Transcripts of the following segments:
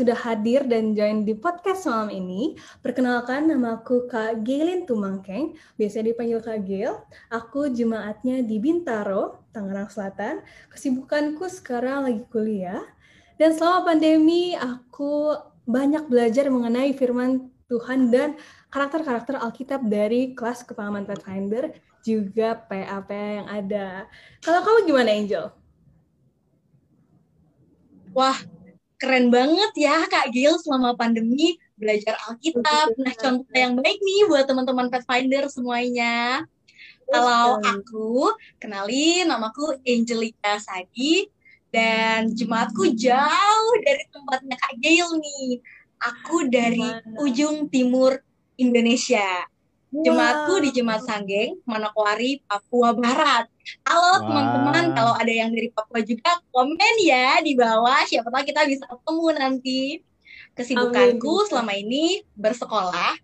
sudah hadir dan join di podcast malam ini. Perkenalkan nama aku Kak Gailin Tumangkeng, biasa dipanggil Kak Gail. Aku jemaatnya di Bintaro, Tangerang Selatan. Kesibukanku sekarang lagi kuliah. Dan selama pandemi aku banyak belajar mengenai firman Tuhan dan karakter-karakter Alkitab dari kelas kepahaman Pathfinder juga PAP yang ada. Kalau kamu gimana Angel? Wah, keren banget ya Kak Gil selama pandemi belajar Alkitab. Nah, contoh yang baik nih buat teman-teman Pathfinder semuanya. Kalau aku, kenalin namaku Angelica Sadi dan jemaatku jauh dari tempatnya Kak Gail nih. Aku dari ujung timur Indonesia. Jemaatku di Jemaat Sanggeng, Manokwari, Papua Barat. Halo teman-teman, kalau ada yang dari Papua juga komen ya di bawah. Siapa tahu kita bisa ketemu nanti. Kesibukanku Amin. selama ini bersekolah.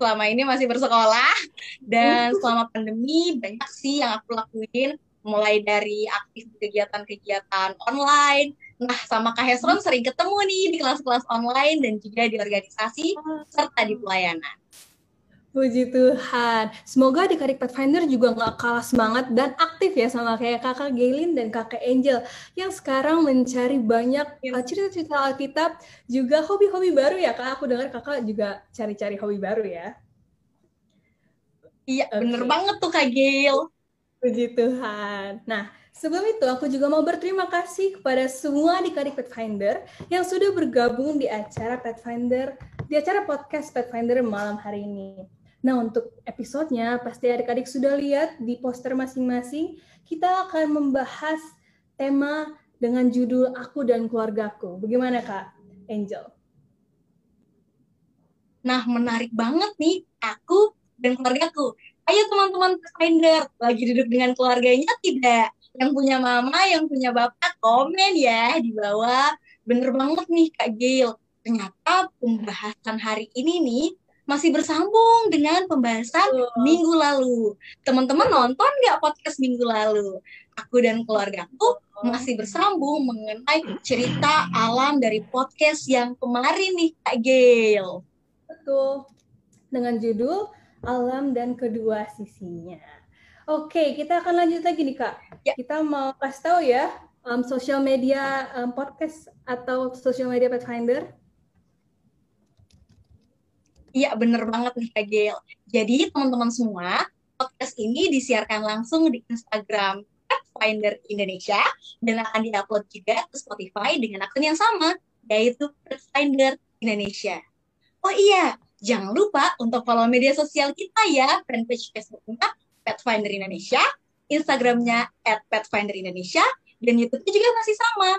Selama ini masih bersekolah dan selama pandemi banyak sih yang aku lakuin mulai dari aktif kegiatan-kegiatan online. Nah, sama Kak Hesron sering ketemu nih di kelas-kelas online dan juga di organisasi serta di pelayanan. Puji Tuhan. Semoga di Karik Pathfinder juga nggak kalah semangat dan aktif ya sama kayak kakak Gailin dan kakak Angel yang sekarang mencari banyak yes. uh, cerita-cerita Alkitab, juga hobi-hobi baru ya kak. Aku dengar kakak juga cari-cari hobi baru ya. Iya, okay. bener banget tuh kak Gail. Puji Tuhan. Nah, Sebelum itu, aku juga mau berterima kasih kepada semua di Karik Pathfinder yang sudah bergabung di acara Pathfinder, di acara podcast Pathfinder malam hari ini. Nah, untuk episodenya, pasti adik-adik sudah lihat di poster masing-masing, kita akan membahas tema dengan judul Aku dan Keluargaku. Bagaimana, Kak Angel? Nah, menarik banget nih, aku dan keluargaku. Ayo teman-teman Finder, lagi duduk dengan keluarganya tidak? Yang punya mama, yang punya bapak, komen ya di bawah. Bener banget nih Kak Gail. Ternyata pembahasan hari ini nih masih bersambung dengan pembahasan oh. minggu lalu. Teman-teman nonton nggak podcast minggu lalu? Aku dan keluargaku masih bersambung mengenai cerita alam dari podcast yang kemarin nih, Kak Gail. Betul. Dengan judul Alam dan Kedua Sisinya. Oke, kita akan lanjut lagi nih, Kak. Ya. Kita mau kasih tahu ya, um, sosial media um, podcast atau sosial media Pathfinder Iya, bener banget nih Kak Gail. Jadi teman-teman semua, podcast ini disiarkan langsung di Instagram Pathfinder Indonesia dan akan diupload juga ke Spotify dengan akun yang sama, yaitu Pathfinder Indonesia. Oh iya, jangan lupa untuk follow media sosial kita ya, fanpage Facebooknya Pathfinder Indonesia, Instagramnya at Indonesia, dan YouTube-nya juga masih sama,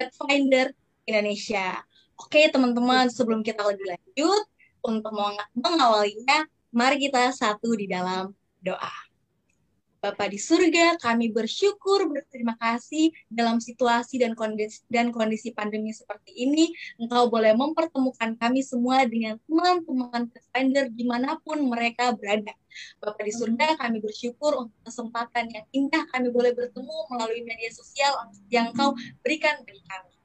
Pathfinder Indonesia. Oke teman-teman, sebelum kita lebih lanjut, untuk mengawalinya, mari kita satu di dalam doa. Bapa di surga, kami bersyukur, berterima kasih dalam situasi dan kondisi, dan kondisi pandemi seperti ini. Engkau boleh mempertemukan kami semua dengan teman-teman Pathfinder di mana pun mereka berada. Bapak di surga, kami bersyukur untuk kesempatan yang indah kami boleh bertemu melalui media sosial yang Engkau berikan bagi kami.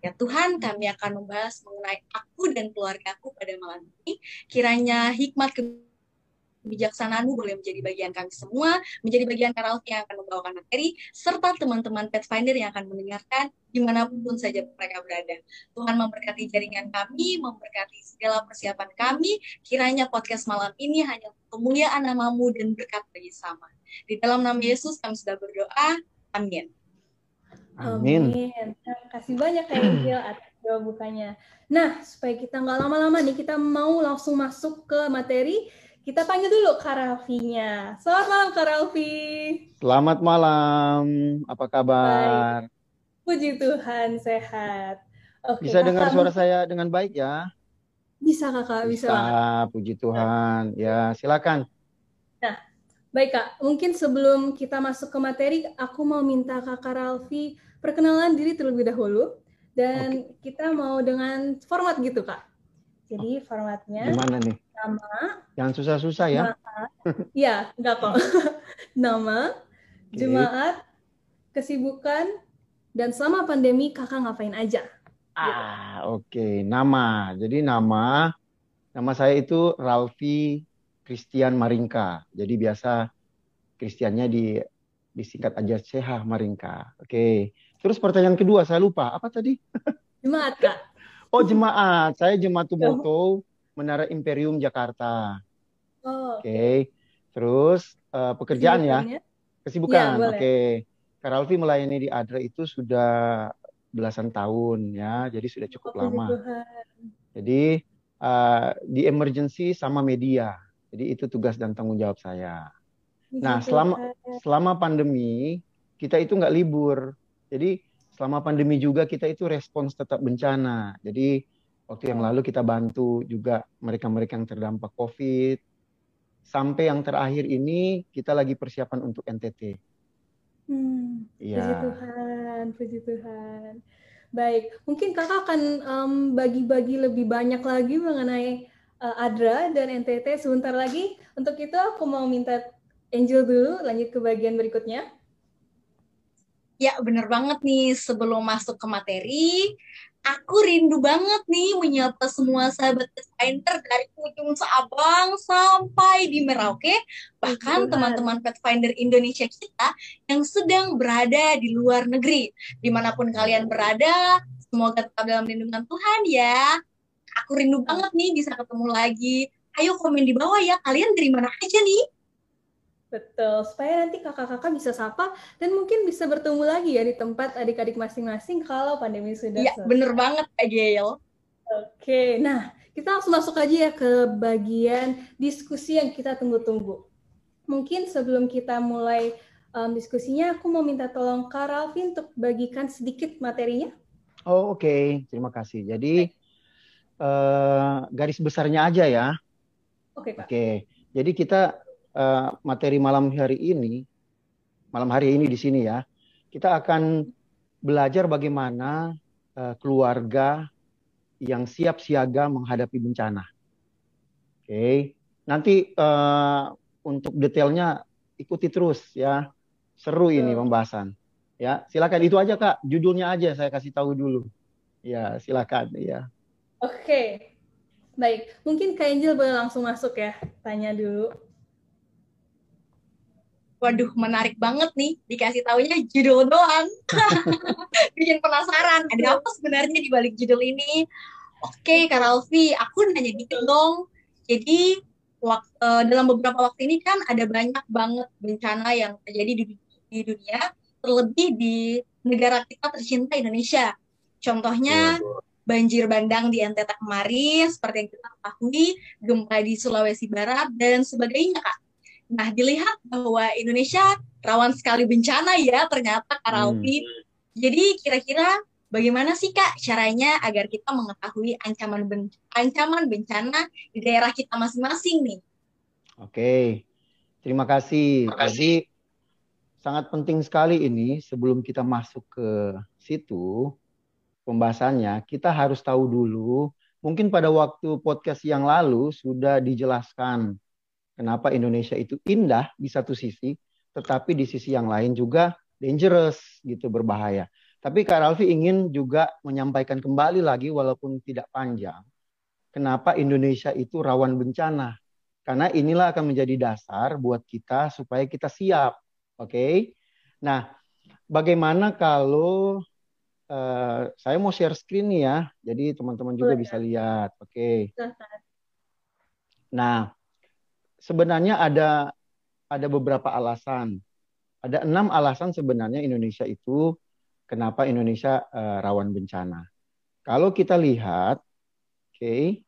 Ya Tuhan, kami akan membahas mengenai aku dan keluargaku pada malam ini. Kiranya hikmat kebijaksanaanmu boleh menjadi bagian kami semua, menjadi bagian Karalf yang akan membawakan materi, serta teman-teman Pathfinder yang akan mendengarkan di mana pun saja mereka berada. Tuhan memberkati jaringan kami, memberkati segala persiapan kami, kiranya podcast malam ini hanya kemuliaan namamu dan berkat bagi sama. Di dalam nama Yesus kami sudah berdoa, amin. Amin. Amin. Terima kasih banyak ya Angel atas doa bukanya. Nah, supaya kita nggak lama-lama nih, kita mau langsung masuk ke materi. Kita panggil dulu Kak Ralfi-nya. Selamat malam Kak Ralfi. Selamat malam. Apa kabar? Baik. Puji Tuhan, sehat. Oke, bisa kakak, dengar suara saya dengan baik ya? Bisa kakak, bisa. Bisa, puji Tuhan. Ya, silakan. Baik kak. Mungkin sebelum kita masuk ke materi, aku mau minta kakak Ralfi perkenalan diri terlebih dahulu dan okay. kita mau dengan format gitu kak. Jadi formatnya gimana nih? Nama. Yang susah-susah ya? Iya, enggak kok. nama, okay. jemaat, kesibukan, dan selama pandemi kakak ngapain aja? Ah, oke. Okay. Nama. Jadi nama nama saya itu Ralfi Christian Maringka. Jadi biasa Kristiannya di disingkat aja CH Maringka. Oke. Okay. Terus pertanyaan kedua saya lupa. Apa tadi? Jemaat, Kak. Oh, jemaat. Saya jemaat Tumoto Menara Imperium Jakarta. Oh, Oke. Okay. Terus uh, pekerjaan ya? Kesibukan. Ya, Oke. Okay. Kak melayani di ADRA itu sudah belasan tahun ya, jadi sudah cukup oh, lama. Jadi uh, di emergency sama media, jadi itu tugas dan tanggung jawab saya. Nah selama selama pandemi kita itu nggak libur, jadi selama pandemi juga kita itu respons tetap bencana. Jadi waktu yang lalu kita bantu juga mereka-mereka yang terdampak COVID. Sampai yang terakhir ini kita lagi persiapan untuk NTT. Hmm, ya. Puji Tuhan, puji Tuhan. Baik, mungkin kakak akan bagi bagi-bagi lebih banyak lagi mengenai uh, ADRA dan NTT sebentar lagi. Untuk itu aku mau minta Angel dulu, lanjut ke bagian berikutnya. Ya, bener banget nih. Sebelum masuk ke materi, aku rindu banget nih menyapa semua sahabat Pathfinder dari ujung Sabang sampai di Merauke, bahkan teman-teman Pathfinder Indonesia kita yang sedang berada di luar negeri. Di mana pun kalian berada, semoga tetap dalam lindungan Tuhan ya. Aku rindu banget nih bisa ketemu lagi. Ayo komen di bawah ya, kalian dari mana aja nih? Betul, supaya nanti kakak-kakak bisa sapa dan mungkin bisa bertemu lagi ya di tempat adik-adik masing-masing kalau pandemi sudah Iya, bener banget Kak Gail. Oke, nah kita langsung masuk aja ya ke bagian diskusi yang kita tunggu-tunggu. Mungkin sebelum kita mulai um, diskusinya, aku mau minta tolong Kak Ralvin untuk bagikan sedikit materinya. Oh oke, okay. terima kasih. Jadi uh, garis besarnya aja ya. Oke okay, Kak. Oke, okay. jadi kita uh, materi malam hari ini, malam hari ini di sini ya, kita akan belajar bagaimana uh, keluarga yang siap siaga menghadapi bencana. Oke, okay. nanti uh, untuk detailnya ikuti terus ya, seru ini pembahasan. Ya, silakan itu aja kak, judulnya aja saya kasih tahu dulu. Ya, silakan. Ya. Oke, okay. baik. Mungkin Kak Angel boleh langsung masuk ya, tanya dulu. Waduh menarik banget nih dikasih taunya judul doang. Bikin penasaran ada apa sebenarnya di balik judul ini? Oke okay, Kak Ralfi aku nanya dikit dong. Jadi waktu, uh, dalam beberapa waktu ini kan ada banyak banget bencana yang terjadi di, di dunia terlebih di negara kita tercinta Indonesia. Contohnya banjir bandang di NTT kemarin seperti yang kita ketahui gempa di Sulawesi Barat dan sebagainya kak Nah, dilihat bahwa Indonesia rawan sekali bencana ya ternyata Karalpi. Hmm. Jadi kira-kira bagaimana sih Kak caranya agar kita mengetahui ancaman ben ancaman bencana di daerah kita masing-masing nih? Oke. Terima kasih. Terima kasih. Jadi sangat penting sekali ini sebelum kita masuk ke situ pembahasannya, kita harus tahu dulu mungkin pada waktu podcast yang lalu sudah dijelaskan Kenapa Indonesia itu indah di satu sisi, tetapi di sisi yang lain juga dangerous gitu berbahaya. Tapi Kak Ralfi ingin juga menyampaikan kembali lagi walaupun tidak panjang. Kenapa Indonesia itu rawan bencana? Karena inilah akan menjadi dasar buat kita supaya kita siap. Oke. Okay? Nah, bagaimana kalau uh, saya mau share screen nih ya. Jadi teman-teman juga bisa lihat. Oke. Okay. Nah, sebenarnya ada ada beberapa alasan. Ada enam alasan sebenarnya Indonesia itu kenapa Indonesia uh, rawan bencana. Kalau kita lihat, oke, okay,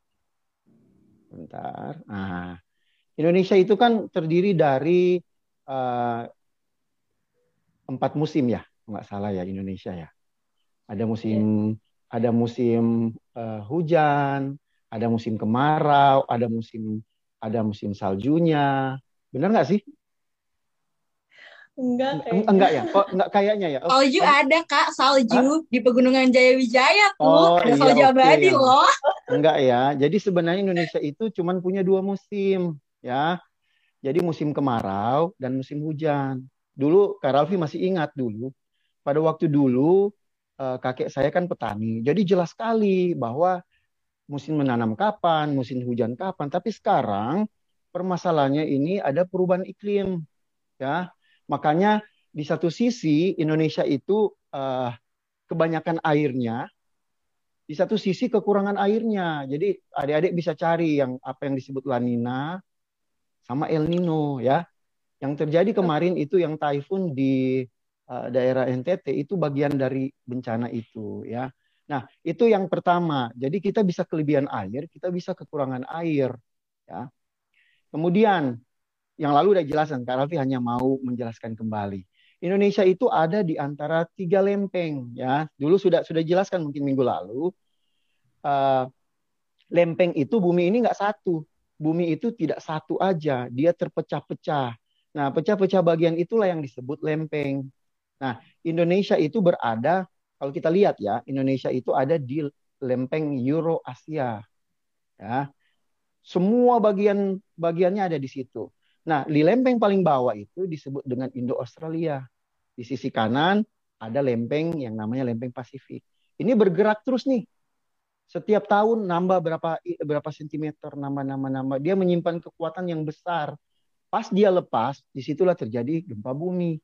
bentar. Nah, Indonesia itu kan terdiri dari uh, empat musim ya, nggak salah ya Indonesia ya. Ada musim yeah. ada musim uh, hujan, ada musim kemarau, ada musim ada musim saljunya. Benar nggak sih? Enggak kayaknya. Enggak ya? Oh, enggak kayaknya ya. Oh, salju oh. ada Kak, salju Hah? di Pegunungan Jayawijaya tuh. Oh, ada iya, salju okay, abadi ya. loh. Enggak ya. Jadi sebenarnya Indonesia itu cuma punya dua musim, ya. Jadi musim kemarau dan musim hujan. Dulu Kak Ralfi masih ingat dulu pada waktu dulu kakek saya kan petani, jadi jelas sekali bahwa musim menanam kapan, musim hujan kapan. Tapi sekarang permasalahannya ini ada perubahan iklim, ya. Makanya di satu sisi Indonesia itu uh, kebanyakan airnya, di satu sisi kekurangan airnya. Jadi adik-adik bisa cari yang apa yang disebut La Nina sama El Nino, ya. Yang terjadi kemarin itu yang typhoon di daerah NTT itu bagian dari bencana itu ya. Nah, itu yang pertama. Jadi kita bisa kelebihan air, kita bisa kekurangan air ya. Kemudian yang lalu udah jelasan, Kak Raffi hanya mau menjelaskan kembali. Indonesia itu ada di antara tiga lempeng ya. Dulu sudah sudah jelaskan mungkin minggu lalu. Uh, lempeng itu bumi ini nggak satu. Bumi itu tidak satu aja, dia terpecah-pecah. Nah, pecah-pecah bagian itulah yang disebut lempeng. Nah, Indonesia itu berada, kalau kita lihat ya, Indonesia itu ada di lempeng Euro Asia. Ya. Semua bagian bagiannya ada di situ. Nah, di lempeng paling bawah itu disebut dengan Indo Australia. Di sisi kanan ada lempeng yang namanya lempeng Pasifik. Ini bergerak terus nih. Setiap tahun nambah berapa berapa sentimeter, nambah-nambah nambah. Dia menyimpan kekuatan yang besar. Pas dia lepas, di situlah terjadi gempa bumi.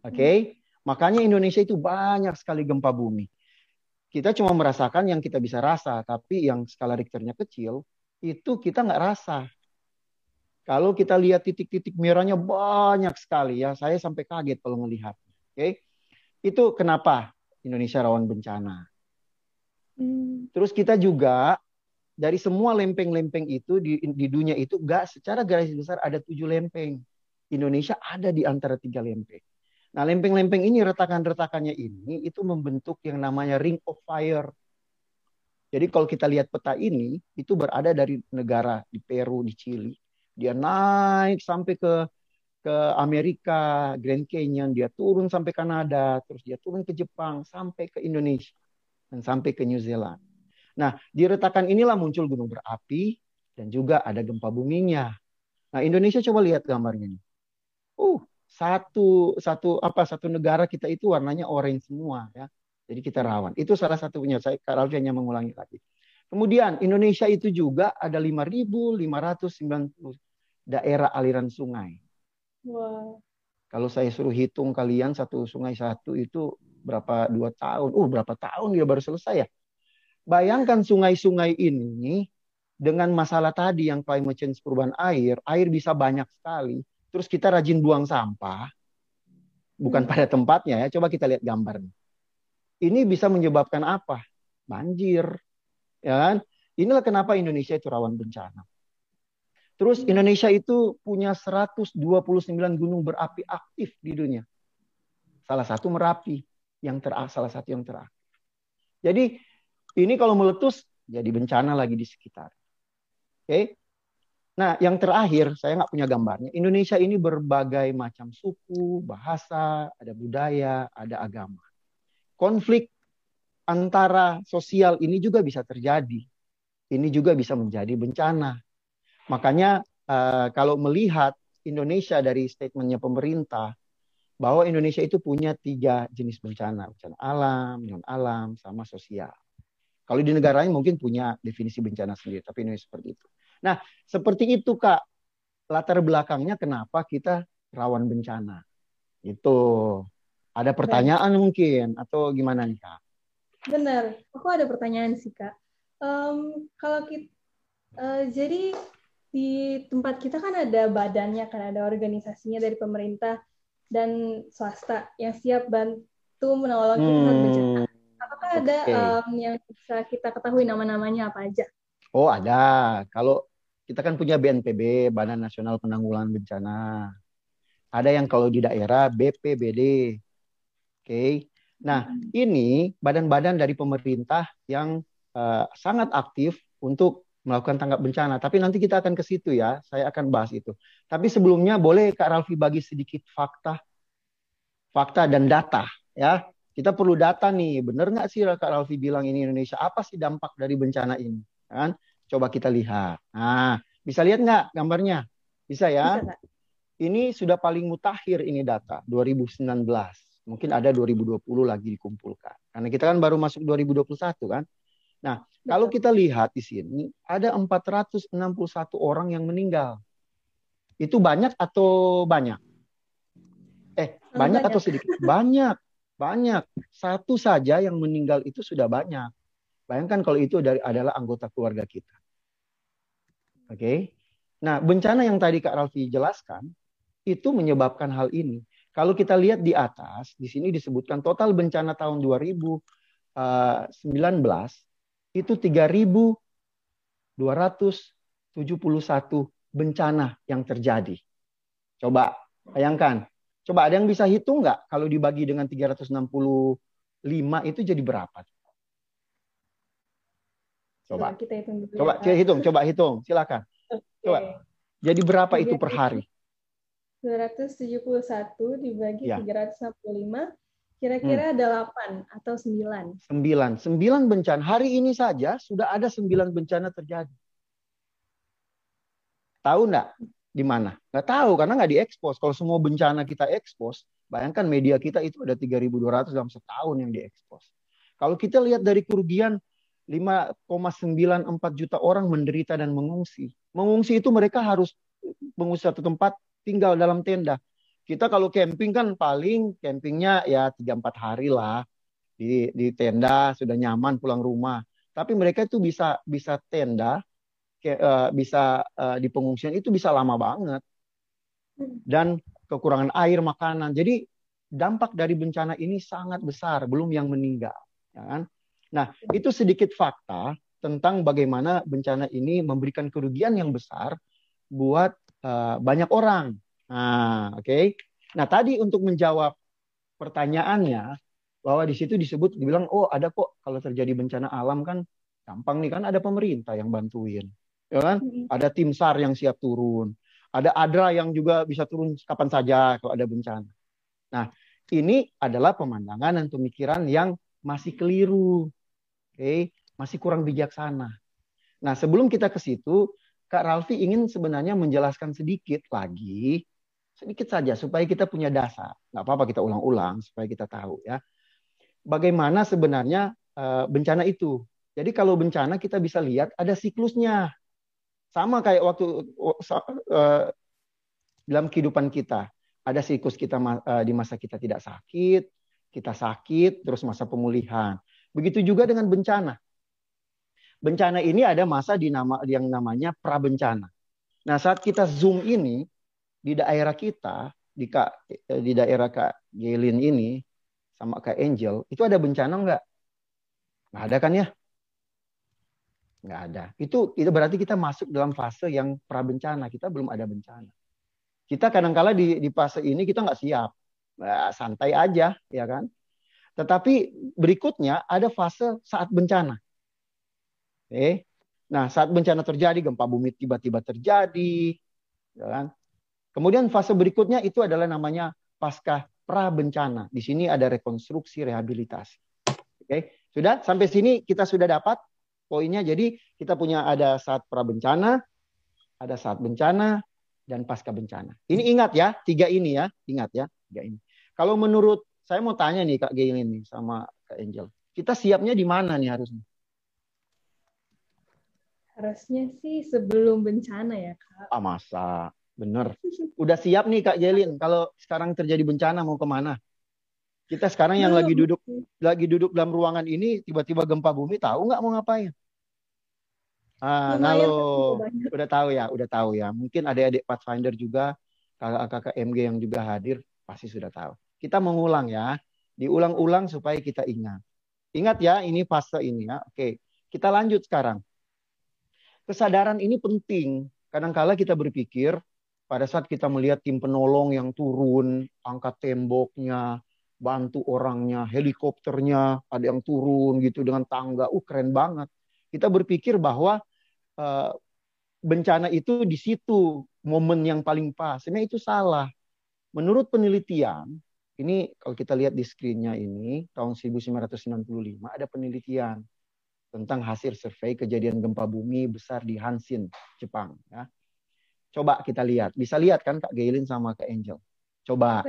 Oke, okay? makanya Indonesia itu banyak sekali gempa bumi. Kita cuma merasakan yang kita bisa rasa, tapi yang skala Richternya kecil itu kita nggak rasa. Kalau kita lihat titik-titik merahnya banyak sekali ya, saya sampai kaget kalau melihat. Oke, okay? itu kenapa Indonesia rawan bencana. Hmm. Terus kita juga dari semua lempeng-lempeng itu di, di dunia itu nggak secara garis besar ada tujuh lempeng. Indonesia ada di antara tiga lempeng. Nah, lempeng-lempeng ini retakan-retakannya ini itu membentuk yang namanya ring of fire. Jadi kalau kita lihat peta ini, itu berada dari negara di Peru, di Chili. Dia naik sampai ke ke Amerika, Grand Canyon, dia turun sampai Kanada, terus dia turun ke Jepang, sampai ke Indonesia, dan sampai ke New Zealand. Nah, di retakan inilah muncul gunung berapi, dan juga ada gempa buminya. Nah, Indonesia coba lihat gambarnya. Uh, satu satu apa satu negara kita itu warnanya orange semua ya. Jadi kita rawan. Itu salah satunya. Saya Kak Ralfi hanya mengulangi lagi. Kemudian Indonesia itu juga ada 5.590 daerah aliran sungai. Wow. Kalau saya suruh hitung kalian satu sungai satu itu berapa dua tahun? Uh berapa tahun dia baru selesai ya? Bayangkan sungai-sungai ini dengan masalah tadi yang climate change perubahan air, air bisa banyak sekali terus kita rajin buang sampah, bukan hmm. pada tempatnya ya. Coba kita lihat gambar. Ini bisa menyebabkan apa? Banjir, ya kan? Inilah kenapa Indonesia itu rawan bencana. Terus hmm. Indonesia itu punya 129 gunung berapi aktif di dunia. Salah satu Merapi, yang ter salah satu yang terakhir. Jadi ini kalau meletus jadi bencana lagi di sekitar. Oke. Okay? Nah, yang terakhir, saya nggak punya gambarnya. Indonesia ini berbagai macam suku, bahasa, ada budaya, ada agama. Konflik antara sosial ini juga bisa terjadi. Ini juga bisa menjadi bencana. Makanya uh, kalau melihat Indonesia dari statementnya pemerintah, bahwa Indonesia itu punya tiga jenis bencana. Bencana alam, non alam, sama sosial. Kalau di negara lain mungkin punya definisi bencana sendiri, tapi Indonesia seperti itu. Nah, seperti itu Kak. Latar belakangnya kenapa kita rawan bencana. Itu. Ada pertanyaan Benar. mungkin atau gimana nih Kak? Benar. Aku ada pertanyaan sih Kak. Um, kalau kita uh, jadi di tempat kita kan ada badannya kan ada organisasinya dari pemerintah dan swasta yang siap bantu menolong kita hmm. bencana. Apakah okay. ada um, yang bisa kita ketahui nama-namanya apa aja? Oh ada. Kalau kita kan punya BNPB, Badan Nasional Penanggulangan Bencana. Ada yang kalau di daerah BPBD. Oke. Okay. Nah, hmm. ini badan-badan dari pemerintah yang uh, sangat aktif untuk melakukan tanggap bencana. Tapi nanti kita akan ke situ ya. Saya akan bahas itu. Tapi sebelumnya boleh Kak Ralfi bagi sedikit fakta, fakta dan data ya. Kita perlu data nih. Benar nggak sih Kak Ralfi bilang ini Indonesia? Apa sih dampak dari bencana ini? Kan? Coba kita lihat. Nah, bisa lihat nggak gambarnya? Bisa ya? Bisa, ini sudah paling mutakhir ini data 2019. Mungkin ada 2020 lagi dikumpulkan. Karena kita kan baru masuk 2021 kan. Nah, kalau kita lihat di sini ada 461 orang yang meninggal. Itu banyak atau banyak? Eh, banyak, banyak atau sedikit? Banyak, banyak. Satu saja yang meninggal itu sudah banyak. Bayangkan kalau itu dari adalah anggota keluarga kita. Oke. Okay? Nah, bencana yang tadi Kak Ralfi jelaskan itu menyebabkan hal ini. Kalau kita lihat di atas, di sini disebutkan total bencana tahun 2019 eh, itu 3.271 bencana yang terjadi. Coba bayangkan. Coba ada yang bisa hitung nggak kalau dibagi dengan 365 itu jadi berapa? Coba. Kita hitung dulu. Coba ya. hitung, coba hitung. Silakan. Coba. Jadi berapa itu per hari? 271 dibagi ya. 365 kira-kira hmm. ada 8 atau 9. 9. 9 bencana. Hari ini saja sudah ada 9 bencana terjadi. Tahu enggak di mana? Enggak tahu karena enggak diekspos. Kalau semua bencana kita ekspos, bayangkan media kita itu ada 3.200 dalam setahun yang diekspos. Kalau kita lihat dari kerugian 5,94 juta orang menderita dan mengungsi. Mengungsi itu mereka harus mengungsi satu tempat tinggal dalam tenda. Kita kalau camping kan paling campingnya ya 3-4 hari lah di, di tenda sudah nyaman pulang rumah. Tapi mereka itu bisa bisa tenda uh, bisa uh, di pengungsian itu bisa lama banget dan kekurangan air makanan. Jadi dampak dari bencana ini sangat besar, belum yang meninggal, ya kan? Nah, itu sedikit fakta tentang bagaimana bencana ini memberikan kerugian yang besar buat uh, banyak orang. Nah, oke. Okay? Nah, tadi untuk menjawab pertanyaannya bahwa di situ disebut dibilang oh ada kok kalau terjadi bencana alam kan gampang nih kan ada pemerintah yang bantuin. Ya kan? Ada tim SAR yang siap turun. Ada ADRA yang juga bisa turun kapan saja kalau ada bencana. Nah, ini adalah pemandangan dan pemikiran yang masih keliru okay? masih kurang bijaksana. Nah, sebelum kita ke situ, Kak Ralfi ingin sebenarnya menjelaskan sedikit lagi, sedikit saja supaya kita punya dasar. Nggak apa-apa kita ulang-ulang supaya kita tahu ya. Bagaimana sebenarnya uh, bencana itu. Jadi kalau bencana kita bisa lihat ada siklusnya. Sama kayak waktu uh, dalam kehidupan kita. Ada siklus kita uh, di masa kita tidak sakit, kita sakit, terus masa pemulihan. Begitu juga dengan bencana. Bencana ini ada masa di nama yang namanya prabencana. Nah, saat kita zoom ini di daerah kita, di Kak di daerah Kak Gelin ini sama Kak Angel, itu ada bencana enggak? Nggak ada kan ya? Nggak ada. Itu itu berarti kita masuk dalam fase yang prabencana. Kita belum ada bencana. Kita kadang-kala di, di fase ini kita nggak siap. Nah, santai aja, ya kan? Tetapi berikutnya ada fase saat bencana. Oke. Nah, saat bencana terjadi, gempa bumi tiba-tiba terjadi, ya kan? Kemudian fase berikutnya itu adalah namanya pasca pra bencana. Di sini ada rekonstruksi rehabilitasi. Oke, sudah sampai sini kita sudah dapat poinnya. Jadi kita punya ada saat pra bencana, ada saat bencana, dan pasca bencana. Ini ingat ya, tiga ini ya, ingat ya, tiga ini. Kalau menurut saya mau tanya nih Kak Gailin nih sama Kak Angel. Kita siapnya di mana nih harusnya? Harusnya sih sebelum bencana ya Kak. Ah masa, bener. Udah siap nih Kak Gelin kalau sekarang terjadi bencana mau ke mana? Kita sekarang yang lagi duduk lagi duduk dalam ruangan ini tiba-tiba gempa bumi tahu nggak mau ngapain? Ah, nah lo udah tahu ya, udah tahu ya. Mungkin adik-adik Pathfinder juga, kakak-kakak MG yang juga hadir pasti sudah tahu. Kita mengulang ya. Diulang-ulang supaya kita ingat. Ingat ya, ini fase ini ya. Oke, kita lanjut sekarang. Kesadaran ini penting. Kadangkala kita berpikir pada saat kita melihat tim penolong yang turun, angkat temboknya, bantu orangnya, helikopternya, ada yang turun gitu dengan tangga, uh keren banget. Kita berpikir bahwa uh, bencana itu di situ momen yang paling pas. Sebenarnya itu salah. Menurut penelitian, ini kalau kita lihat di screen-nya ini, tahun 1995 ada penelitian tentang hasil survei kejadian gempa bumi besar di Hansin, Jepang. Ya. Coba kita lihat. Bisa lihat kan Kak Gailin sama Kak Angel? Coba.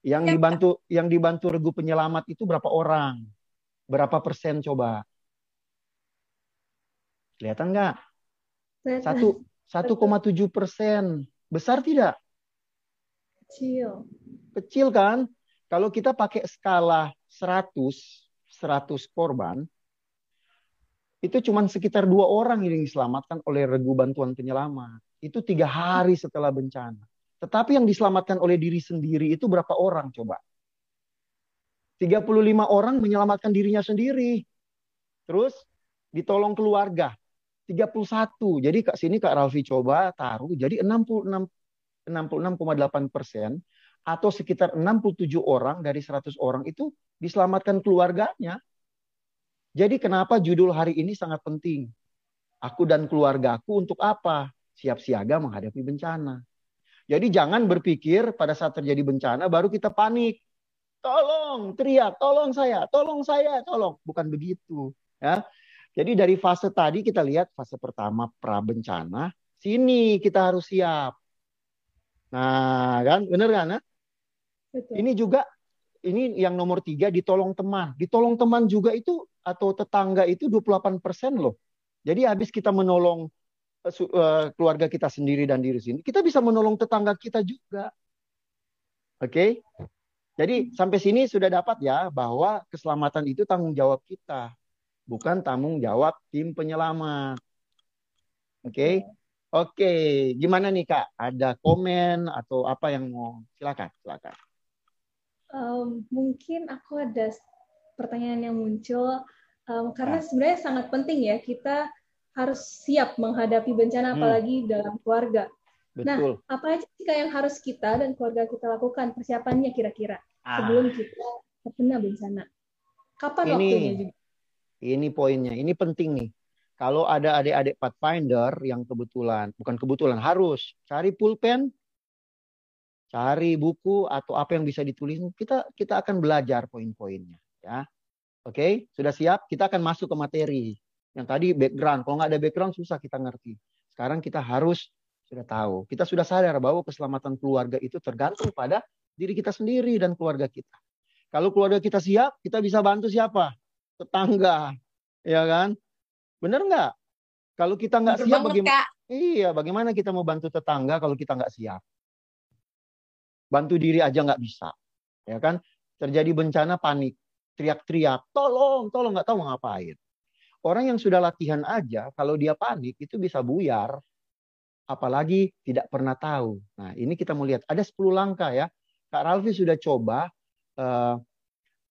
Yang Ya, dibantu yang dibantu regu penyelamat itu berapa orang? Berapa persen coba? Kelihatan nggak? Satu 1,7 persen. Besar tidak? kecil. Kecil kan? Kalau kita pakai skala 100, 100 korban, itu cuma sekitar dua orang yang diselamatkan oleh regu bantuan penyelamat. Itu tiga hari setelah bencana. Tetapi yang diselamatkan oleh diri sendiri itu berapa orang coba? 35 orang menyelamatkan dirinya sendiri. Terus ditolong keluarga. 31. Jadi Kak sini Kak Ralfi coba taruh jadi 66 66,8 persen atau sekitar 67 orang dari 100 orang itu diselamatkan keluarganya. Jadi kenapa judul hari ini sangat penting? Aku dan keluargaku untuk apa? Siap siaga menghadapi bencana. Jadi jangan berpikir pada saat terjadi bencana baru kita panik. Tolong, teriak, tolong saya, tolong saya, tolong. Bukan begitu, ya. Jadi dari fase tadi kita lihat fase pertama pra bencana, sini kita harus siap. Nah, kan, bener kan? Ya? Betul. Ini juga ini yang nomor tiga ditolong teman. Ditolong teman juga itu atau tetangga itu 28 persen loh. Jadi habis kita menolong uh, keluarga kita sendiri dan diri sini, kita bisa menolong tetangga kita juga. Oke? Okay? Jadi sampai sini sudah dapat ya bahwa keselamatan itu tanggung jawab kita, bukan tanggung jawab tim penyelamat. Oke? Okay? Oke, okay. gimana nih kak? Ada komen atau apa yang mau? Silakan, silakan. Um, mungkin aku ada pertanyaan yang muncul um, karena nah. sebenarnya sangat penting ya kita harus siap menghadapi bencana hmm. apalagi dalam keluarga. Nah, Betul. Nah, apa aja sih yang harus kita dan keluarga kita lakukan persiapannya kira-kira ah. sebelum kita terkena bencana? Kapan ini, waktunya juga? Ini poinnya, ini penting nih. Kalau ada adik-adik Pathfinder yang kebetulan, bukan kebetulan, harus cari pulpen, cari buku atau apa yang bisa ditulis, kita kita akan belajar poin-poinnya, ya. Oke, okay? sudah siap? Kita akan masuk ke materi. Yang tadi background, kalau nggak ada background susah kita ngerti. Sekarang kita harus sudah tahu. Kita sudah sadar bahwa keselamatan keluarga itu tergantung pada diri kita sendiri dan keluarga kita. Kalau keluarga kita siap, kita bisa bantu siapa? Tetangga, ya kan? Benar nggak? Kalau kita nggak siap, bagaimana? Iya, bagaimana kita mau bantu tetangga kalau kita nggak siap? Bantu diri aja nggak bisa, ya kan? Terjadi bencana panik, teriak-teriak, tolong, tolong nggak tahu ngapain. Orang yang sudah latihan aja, kalau dia panik itu bisa buyar, apalagi tidak pernah tahu. Nah, ini kita mau lihat ada 10 langkah ya. Kak Ralfi sudah coba uh,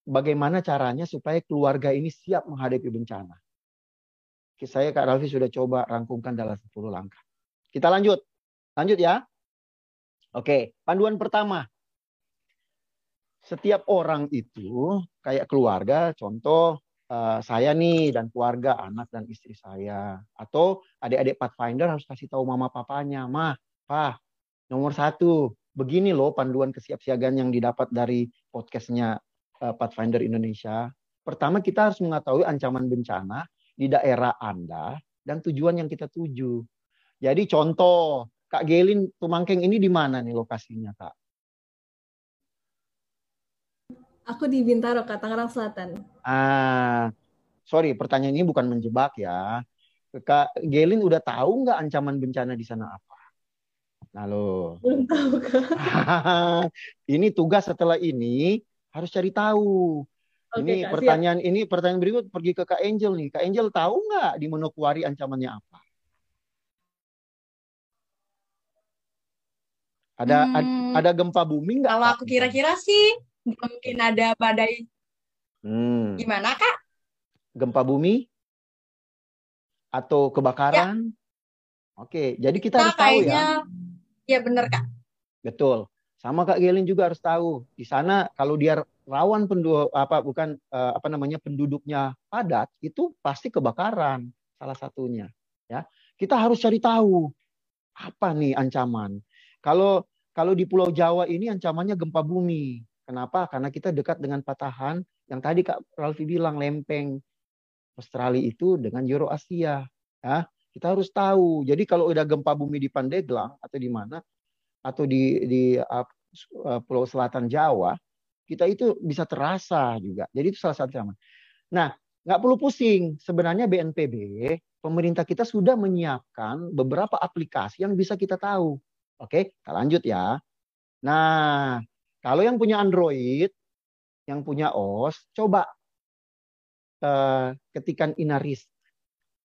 bagaimana caranya supaya keluarga ini siap menghadapi bencana saya Kak Ralfi sudah coba rangkumkan dalam 10 langkah. Kita lanjut. Lanjut ya. Oke, panduan pertama. Setiap orang itu kayak keluarga, contoh uh, saya nih dan keluarga, anak dan istri saya. Atau adik-adik Pathfinder harus kasih tahu mama papanya, mah, pa, nomor satu, begini loh panduan kesiapsiagaan yang didapat dari podcastnya uh, Pathfinder Indonesia. Pertama kita harus mengetahui ancaman bencana di daerah Anda dan tujuan yang kita tuju. Jadi contoh, Kak Gelin Tumangkeng ini di mana nih lokasinya, Kak? Aku di Bintaro, Kak, Tangerang Selatan. Ah, sorry, pertanyaan ini bukan menjebak ya. Kak Gelin udah tahu nggak ancaman bencana di sana apa? Nah lo. Belum tahu, Kak. ini tugas setelah ini harus cari tahu. Oke, ini Kak, pertanyaan siap. ini pertanyaan berikut pergi ke Kak Angel nih. Kak Angel tahu nggak di Manokwari ancamannya apa? Ada hmm, ada gempa bumi nggak? Kalau aku kira-kira sih mungkin ada badai. Hmm. Gimana kak? Gempa bumi atau kebakaran? Ya. Oke, jadi kita nah, harus tahu ya. Ya benar kak. Betul. Sama Kak Gelin juga harus tahu di sana kalau dia rawan penduduk apa bukan uh, apa namanya penduduknya padat itu pasti kebakaran salah satunya ya. Kita harus cari tahu apa nih ancaman. Kalau kalau di Pulau Jawa ini ancamannya gempa bumi. Kenapa? Karena kita dekat dengan patahan yang tadi Kak Ralfi bilang lempeng Australia itu dengan Eurasia ya. Kita harus tahu. Jadi kalau udah gempa bumi di Pandeglang atau di mana, atau di di uh, Pulau Selatan Jawa, kita itu bisa terasa juga. Jadi itu salah satu sama. Nah, nggak perlu pusing. Sebenarnya BNPB, pemerintah kita sudah menyiapkan beberapa aplikasi yang bisa kita tahu. Oke, kita lanjut ya. Nah, kalau yang punya Android, yang punya OS, coba uh, ketikan Inaris.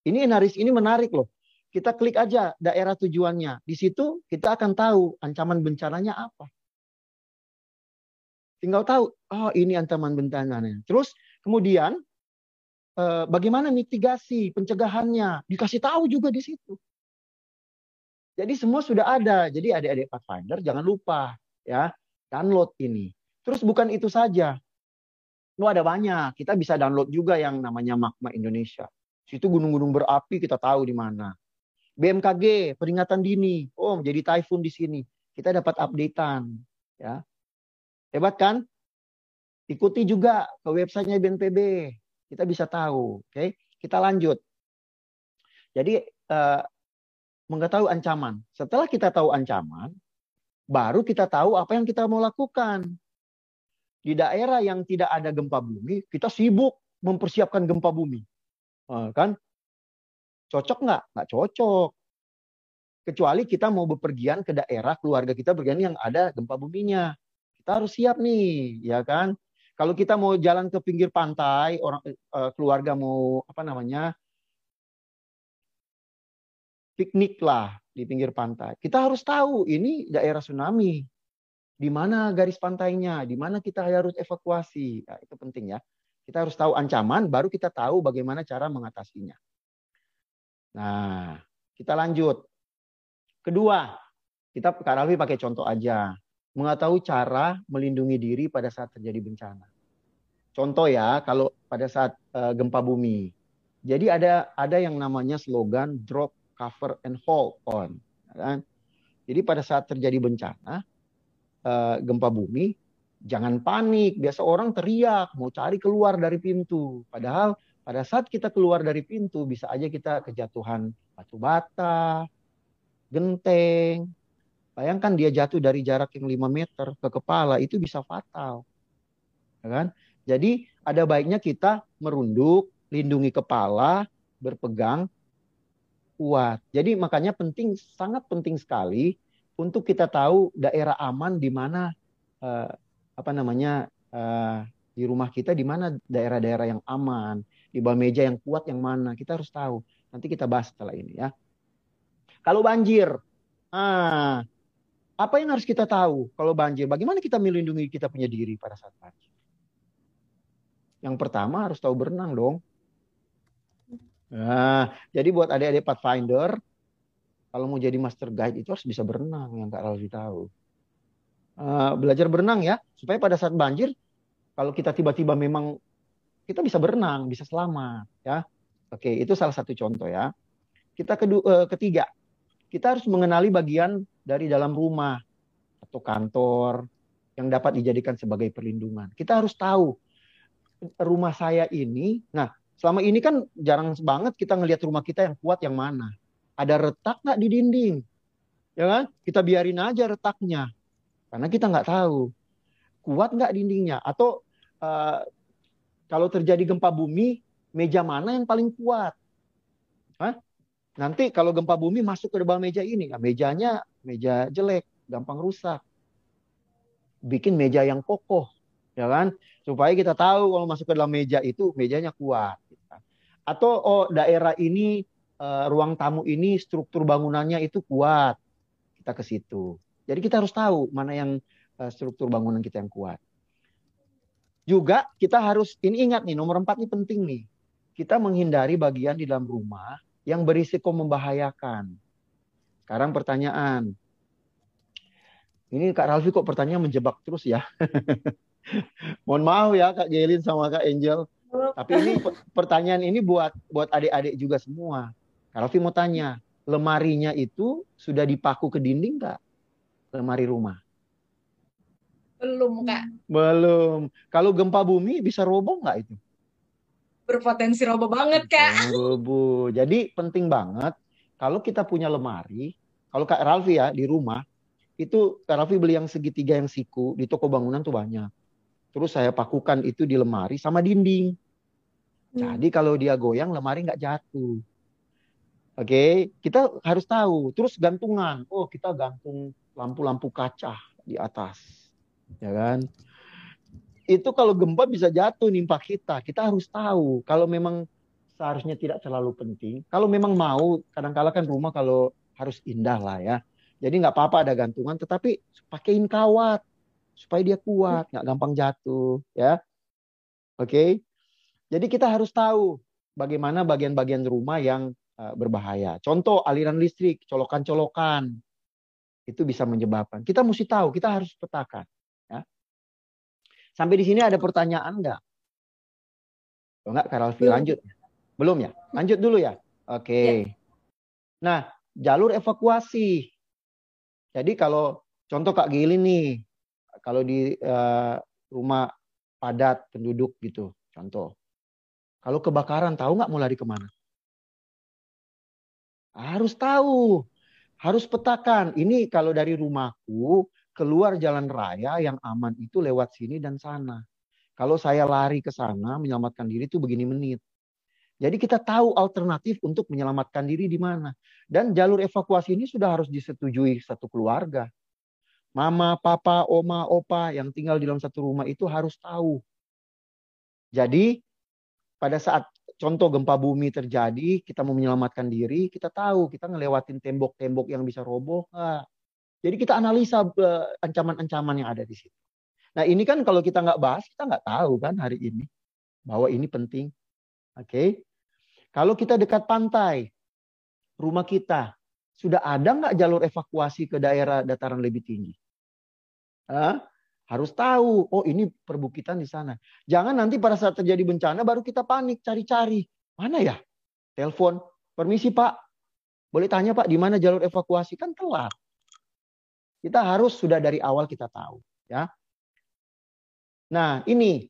Ini Inaris ini menarik loh. Kita klik aja daerah tujuannya. Di situ kita akan tahu ancaman bencananya apa. Tinggal tahu, oh ini ancaman bencananya. Terus kemudian eh, bagaimana mitigasi, pencegahannya, dikasih tahu juga di situ. Jadi semua sudah ada. Jadi adik-adik Pathfinder jangan lupa ya download ini. Terus bukan itu saja. Lu ada banyak. Kita bisa download juga yang namanya Magma Indonesia. Situ gunung-gunung berapi kita tahu di mana. BMKG peringatan dini. Oh, jadi typhoon di sini. Kita dapat updatean, ya. Hebat kan? Ikuti juga ke websitenya BNPB. Kita bisa tahu, oke? Okay? Kita lanjut. Jadi uh, mengetahui ancaman. Setelah kita tahu ancaman, baru kita tahu apa yang kita mau lakukan. Di daerah yang tidak ada gempa bumi, kita sibuk mempersiapkan gempa bumi. Uh, kan? Cocok nggak? Nggak cocok. Kecuali kita mau bepergian ke daerah keluarga kita bergian yang ada gempa buminya. Kita harus siap nih, ya kan? Kalau kita mau jalan ke pinggir pantai, orang uh, keluarga mau apa namanya? Piknik lah di pinggir pantai. Kita harus tahu ini daerah tsunami. Di mana garis pantainya, di mana kita harus evakuasi. Nah, itu penting ya. Kita harus tahu ancaman, baru kita tahu bagaimana cara mengatasinya. Nah, kita lanjut. Kedua, kita Kak pakai contoh aja. Mengetahui cara melindungi diri pada saat terjadi bencana. Contoh ya, kalau pada saat uh, gempa bumi. Jadi ada ada yang namanya slogan drop, cover, and hold on. Kan? Jadi pada saat terjadi bencana, uh, gempa bumi, jangan panik. Biasa orang teriak, mau cari keluar dari pintu. Padahal pada saat kita keluar dari pintu, bisa aja kita kejatuhan batu bata, genteng. Bayangkan dia jatuh dari jarak yang 5 meter ke kepala, itu bisa fatal. Ya kan? Jadi ada baiknya kita merunduk, lindungi kepala, berpegang kuat. Jadi makanya penting, sangat penting sekali untuk kita tahu daerah aman di mana uh, apa namanya uh, di rumah kita di mana daerah-daerah yang aman, di bawah meja yang kuat yang mana. Kita harus tahu. Nanti kita bahas setelah ini ya. Kalau banjir ah apa yang harus kita tahu kalau banjir? Bagaimana kita melindungi kita punya diri pada saat banjir? Yang pertama harus tahu berenang dong nah jadi buat adik-adik pathfinder kalau mau jadi master guide itu harus bisa berenang yang Kak Ralfi tahu uh, belajar berenang ya supaya pada saat banjir kalau kita tiba-tiba memang kita bisa berenang, bisa selamat, ya. Oke, itu salah satu contoh ya. Kita kedua, eh, ketiga, kita harus mengenali bagian dari dalam rumah atau kantor yang dapat dijadikan sebagai perlindungan. Kita harus tahu rumah saya ini. Nah, selama ini kan jarang banget kita ngelihat rumah kita yang kuat yang mana. Ada retak nggak di dinding? Ya kan? Kita biarin aja retaknya. Karena kita nggak tahu. Kuat nggak dindingnya? Atau uh, kalau terjadi gempa bumi, meja mana yang paling kuat? Hah? Nanti kalau gempa bumi masuk ke dalam meja ini, nah mejanya meja jelek, gampang rusak. Bikin meja yang kokoh, ya kan? Supaya kita tahu kalau masuk ke dalam meja itu mejanya kuat. Atau oh daerah ini uh, ruang tamu ini struktur bangunannya itu kuat, kita ke situ. Jadi kita harus tahu mana yang uh, struktur bangunan kita yang kuat. Juga kita harus, ini ingat nih, nomor empat ini penting nih. Kita menghindari bagian di dalam rumah yang berisiko membahayakan. Sekarang pertanyaan. Ini Kak Ralfi kok pertanyaan menjebak terus ya. Mohon maaf ya Kak Gelin sama Kak Angel. Tapi ini pertanyaan ini buat buat adik-adik juga semua. Kak Ralfi mau tanya, lemarinya itu sudah dipaku ke dinding nggak? Lemari rumah. Belum, Kak. Belum. Kalau gempa bumi bisa roboh nggak itu? Berpotensi roboh banget, Kak. Roboh. Jadi penting banget kalau kita punya lemari, kalau Kak Ralfi ya di rumah, itu Raffi beli yang segitiga yang siku di toko bangunan tuh banyak. Terus saya pakukan itu di lemari sama dinding. Hmm. Jadi kalau dia goyang lemari nggak jatuh. Oke, okay? kita harus tahu. Terus gantungan. Oh, kita gantung lampu-lampu kaca di atas. Ya kan? Itu kalau gempa bisa jatuh nimpa kita. Kita harus tahu. Kalau memang seharusnya tidak terlalu penting. Kalau memang mau, kadang-kala kan rumah kalau harus indah lah ya. Jadi nggak apa-apa ada gantungan, tetapi pakaiin kawat supaya dia kuat, nggak gampang jatuh, ya. Oke. Okay? Jadi kita harus tahu bagaimana bagian-bagian rumah yang uh, berbahaya. Contoh aliran listrik, colokan-colokan. Itu bisa menyebabkan. Kita mesti tahu, kita harus petakan, ya. Sampai di sini ada pertanyaan enggak? Kalau enggak, Karalfi lanjut. Belum ya? Lanjut dulu ya. Oke. Okay. Ya. Nah, jalur evakuasi. Jadi kalau contoh Kak Gili nih, kalau di uh, rumah padat penduduk gitu, contoh. Kalau kebakaran tahu nggak mau lari ke mana? Harus tahu, harus petakan. Ini kalau dari rumahku keluar jalan raya yang aman itu lewat sini dan sana. Kalau saya lari ke sana menyelamatkan diri itu begini menit. Jadi kita tahu alternatif untuk menyelamatkan diri di mana. Dan jalur evakuasi ini sudah harus disetujui satu keluarga mama, papa, oma, opa yang tinggal di dalam satu rumah itu harus tahu. Jadi pada saat contoh gempa bumi terjadi, kita mau menyelamatkan diri, kita tahu kita ngelewatin tembok-tembok yang bisa roboh. Nah, jadi kita analisa eh, ancaman-ancaman yang ada di situ. Nah ini kan kalau kita nggak bahas, kita nggak tahu kan hari ini bahwa ini penting. Oke, okay? kalau kita dekat pantai, rumah kita sudah ada nggak jalur evakuasi ke daerah dataran lebih tinggi? Hah? Harus tahu, oh ini perbukitan di sana. Jangan nanti pada saat terjadi bencana baru kita panik cari-cari. Mana ya? Telepon, permisi Pak. Boleh tanya Pak, di mana jalur evakuasi? Kan telat. Kita harus sudah dari awal kita tahu. ya. Nah ini,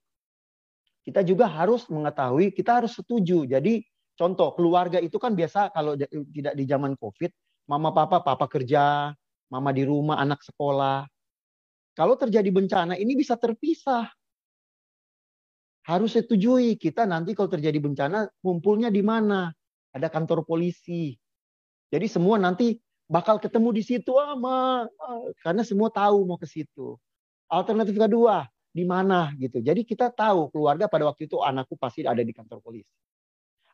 kita juga harus mengetahui, kita harus setuju. Jadi contoh, keluarga itu kan biasa kalau tidak di zaman COVID, mama papa, papa kerja, mama di rumah, anak sekolah. Kalau terjadi bencana ini bisa terpisah. Harus setujui kita nanti kalau terjadi bencana ngumpulnya di mana? Ada kantor polisi. Jadi semua nanti bakal ketemu di situ ama karena semua tahu mau ke situ. Alternatif kedua, di mana gitu. Jadi kita tahu keluarga pada waktu itu anakku pasti ada di kantor polisi.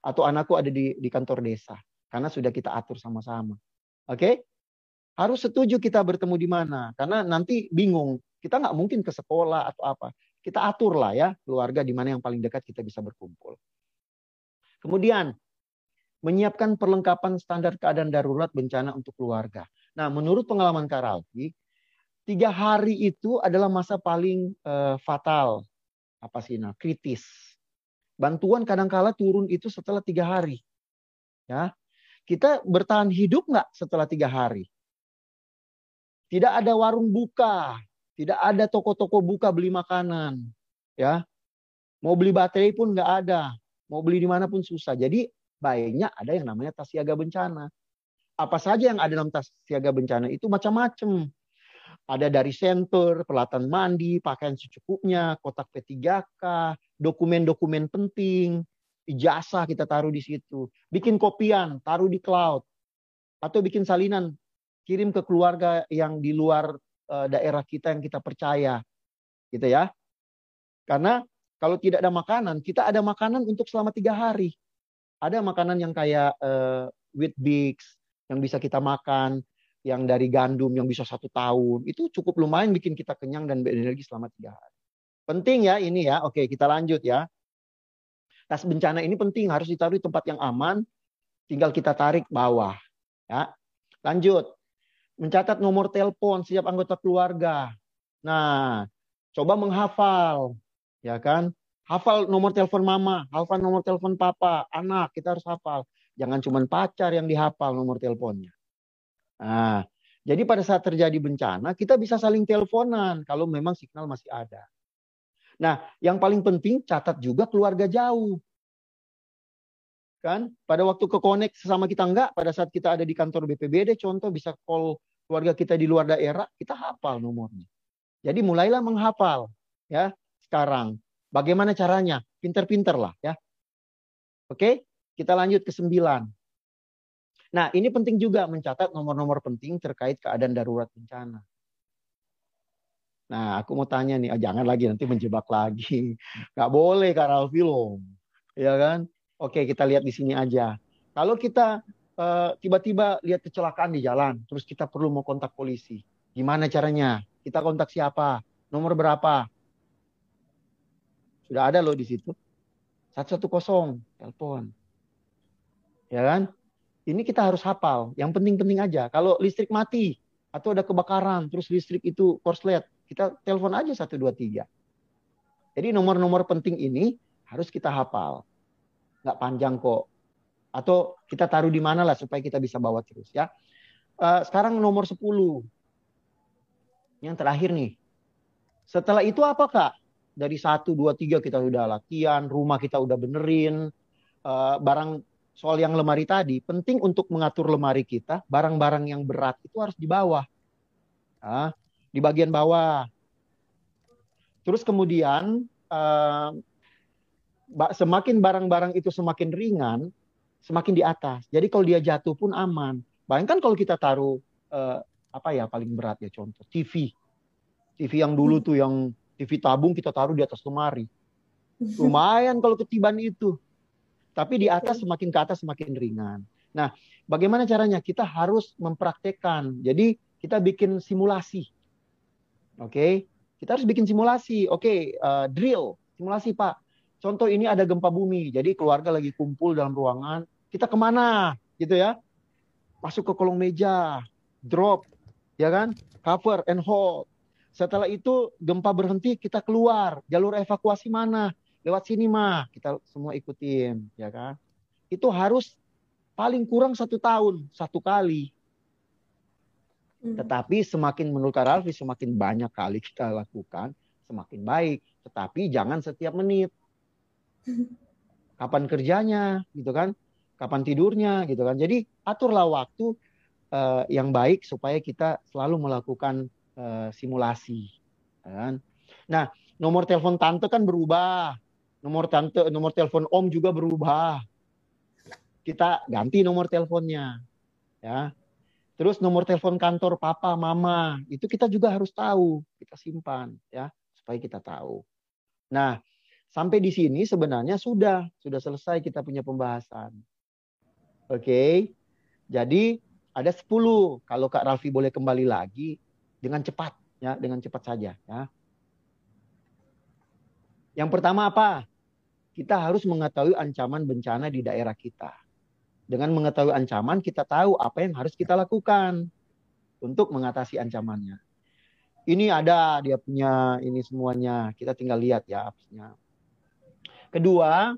Atau anakku ada di, di kantor desa. Karena sudah kita atur sama-sama. Oke? Okay? Harus setuju kita bertemu di mana. Karena nanti bingung. Kita nggak mungkin ke sekolah atau apa. Kita atur lah ya keluarga di mana yang paling dekat kita bisa berkumpul. Kemudian menyiapkan perlengkapan standar keadaan darurat bencana untuk keluarga. Nah, menurut pengalaman Karalfi, tiga hari itu adalah masa paling uh, fatal, apa sih, nah, kritis. Bantuan kadangkala turun itu setelah tiga hari. Ya, kita bertahan hidup nggak setelah tiga hari? Tidak ada warung buka, tidak ada toko-toko buka beli makanan, ya. Mau beli baterai pun nggak ada, mau beli di mana pun susah. Jadi baiknya ada yang namanya tas siaga bencana. Apa saja yang ada dalam tas siaga bencana itu macam-macam. Ada dari center, peralatan mandi, pakaian secukupnya, kotak P3K, dokumen-dokumen penting, ijazah kita taruh di situ. Bikin kopian, taruh di cloud. Atau bikin salinan, kirim ke keluarga yang di luar uh, daerah kita yang kita percaya. Gitu ya. Karena kalau tidak ada makanan, kita ada makanan untuk selama tiga hari. Ada makanan yang kayak uh, wheat bix yang bisa kita makan, yang dari gandum yang bisa satu tahun. Itu cukup lumayan bikin kita kenyang dan berenergi selama tiga hari. Penting ya ini ya. Oke, kita lanjut ya. Tas bencana ini penting, harus ditaruh di tempat yang aman. Tinggal kita tarik bawah. Ya. Lanjut mencatat nomor telepon setiap anggota keluarga. Nah, coba menghafal, ya kan? Hafal nomor telepon mama, hafal nomor telepon papa, anak, kita harus hafal. Jangan cuma pacar yang dihafal nomor teleponnya. Nah, jadi pada saat terjadi bencana, kita bisa saling teleponan kalau memang signal masih ada. Nah, yang paling penting catat juga keluarga jauh. Kan? Pada waktu ke connect sesama kita enggak, pada saat kita ada di kantor BPBD contoh bisa call keluarga kita di luar daerah, kita hafal nomornya. Jadi mulailah menghafal ya sekarang. Bagaimana caranya? Pinter-pinter lah ya. Oke, kita lanjut ke sembilan. Nah, ini penting juga mencatat nomor-nomor penting terkait keadaan darurat bencana. Nah, aku mau tanya nih, oh, jangan lagi nanti menjebak lagi. Gak boleh Kak Ralfi loh. Ya kan? Oke, kita lihat di sini aja. Kalau kita uh, tiba-tiba lihat kecelakaan di jalan, terus kita perlu mau kontak polisi. Gimana caranya? Kita kontak siapa? Nomor berapa? Sudah ada loh di situ. 110 telepon. Ya kan? Ini kita harus hafal. Yang penting-penting aja. Kalau listrik mati atau ada kebakaran, terus listrik itu korslet, kita telepon aja 123. Jadi nomor-nomor penting ini harus kita hafal. Nggak panjang kok. Atau kita taruh di mana lah supaya kita bisa bawa terus ya. Uh, sekarang nomor 10. Yang terakhir nih. Setelah itu apa kak? Dari 1, 2, 3 kita udah latihan, rumah kita udah benerin, uh, barang soal yang lemari tadi, penting untuk mengatur lemari kita, barang-barang yang berat itu harus di bawah. Nah, di bagian bawah. Terus kemudian, uh, semakin barang-barang itu semakin ringan, semakin di atas. Jadi kalau dia jatuh pun aman. Bayangkan kalau kita taruh, uh, apa ya paling berat ya contoh, TV. TV yang dulu tuh yang TV tabung kita taruh di atas lemari. Lumayan kalau ketiban itu. Tapi di atas semakin ke atas semakin ringan. Nah, bagaimana caranya? Kita harus mempraktekkan. Jadi kita bikin simulasi. Oke, okay? kita harus bikin simulasi. Oke, okay, uh, eh, drill, simulasi Pak. Contoh ini ada gempa bumi, jadi keluarga lagi kumpul dalam ruangan. Kita ke mana, gitu ya? Masuk ke kolong meja, drop, ya kan? Cover and hold. Setelah itu gempa berhenti, kita keluar. Jalur evakuasi mana? lewat sini mah kita semua ikutin ya kan itu harus paling kurang satu tahun satu kali hmm. tetapi semakin menurut Ralfi semakin banyak kali kita lakukan semakin baik tetapi jangan setiap menit kapan kerjanya gitu kan kapan tidurnya gitu kan jadi aturlah waktu uh, yang baik supaya kita selalu melakukan uh, simulasi kan nah nomor telepon tante kan berubah nomor tante, nomor telepon om juga berubah. Kita ganti nomor teleponnya. Ya. Terus nomor telepon kantor papa, mama, itu kita juga harus tahu, kita simpan ya, supaya kita tahu. Nah, sampai di sini sebenarnya sudah sudah selesai kita punya pembahasan. Oke. Okay? Jadi ada 10. Kalau Kak Ralfi boleh kembali lagi dengan cepat ya, dengan cepat saja ya. Yang pertama apa? kita harus mengetahui ancaman bencana di daerah kita. Dengan mengetahui ancaman, kita tahu apa yang harus kita lakukan untuk mengatasi ancamannya. Ini ada dia punya ini semuanya. Kita tinggal lihat ya appsnya. Kedua,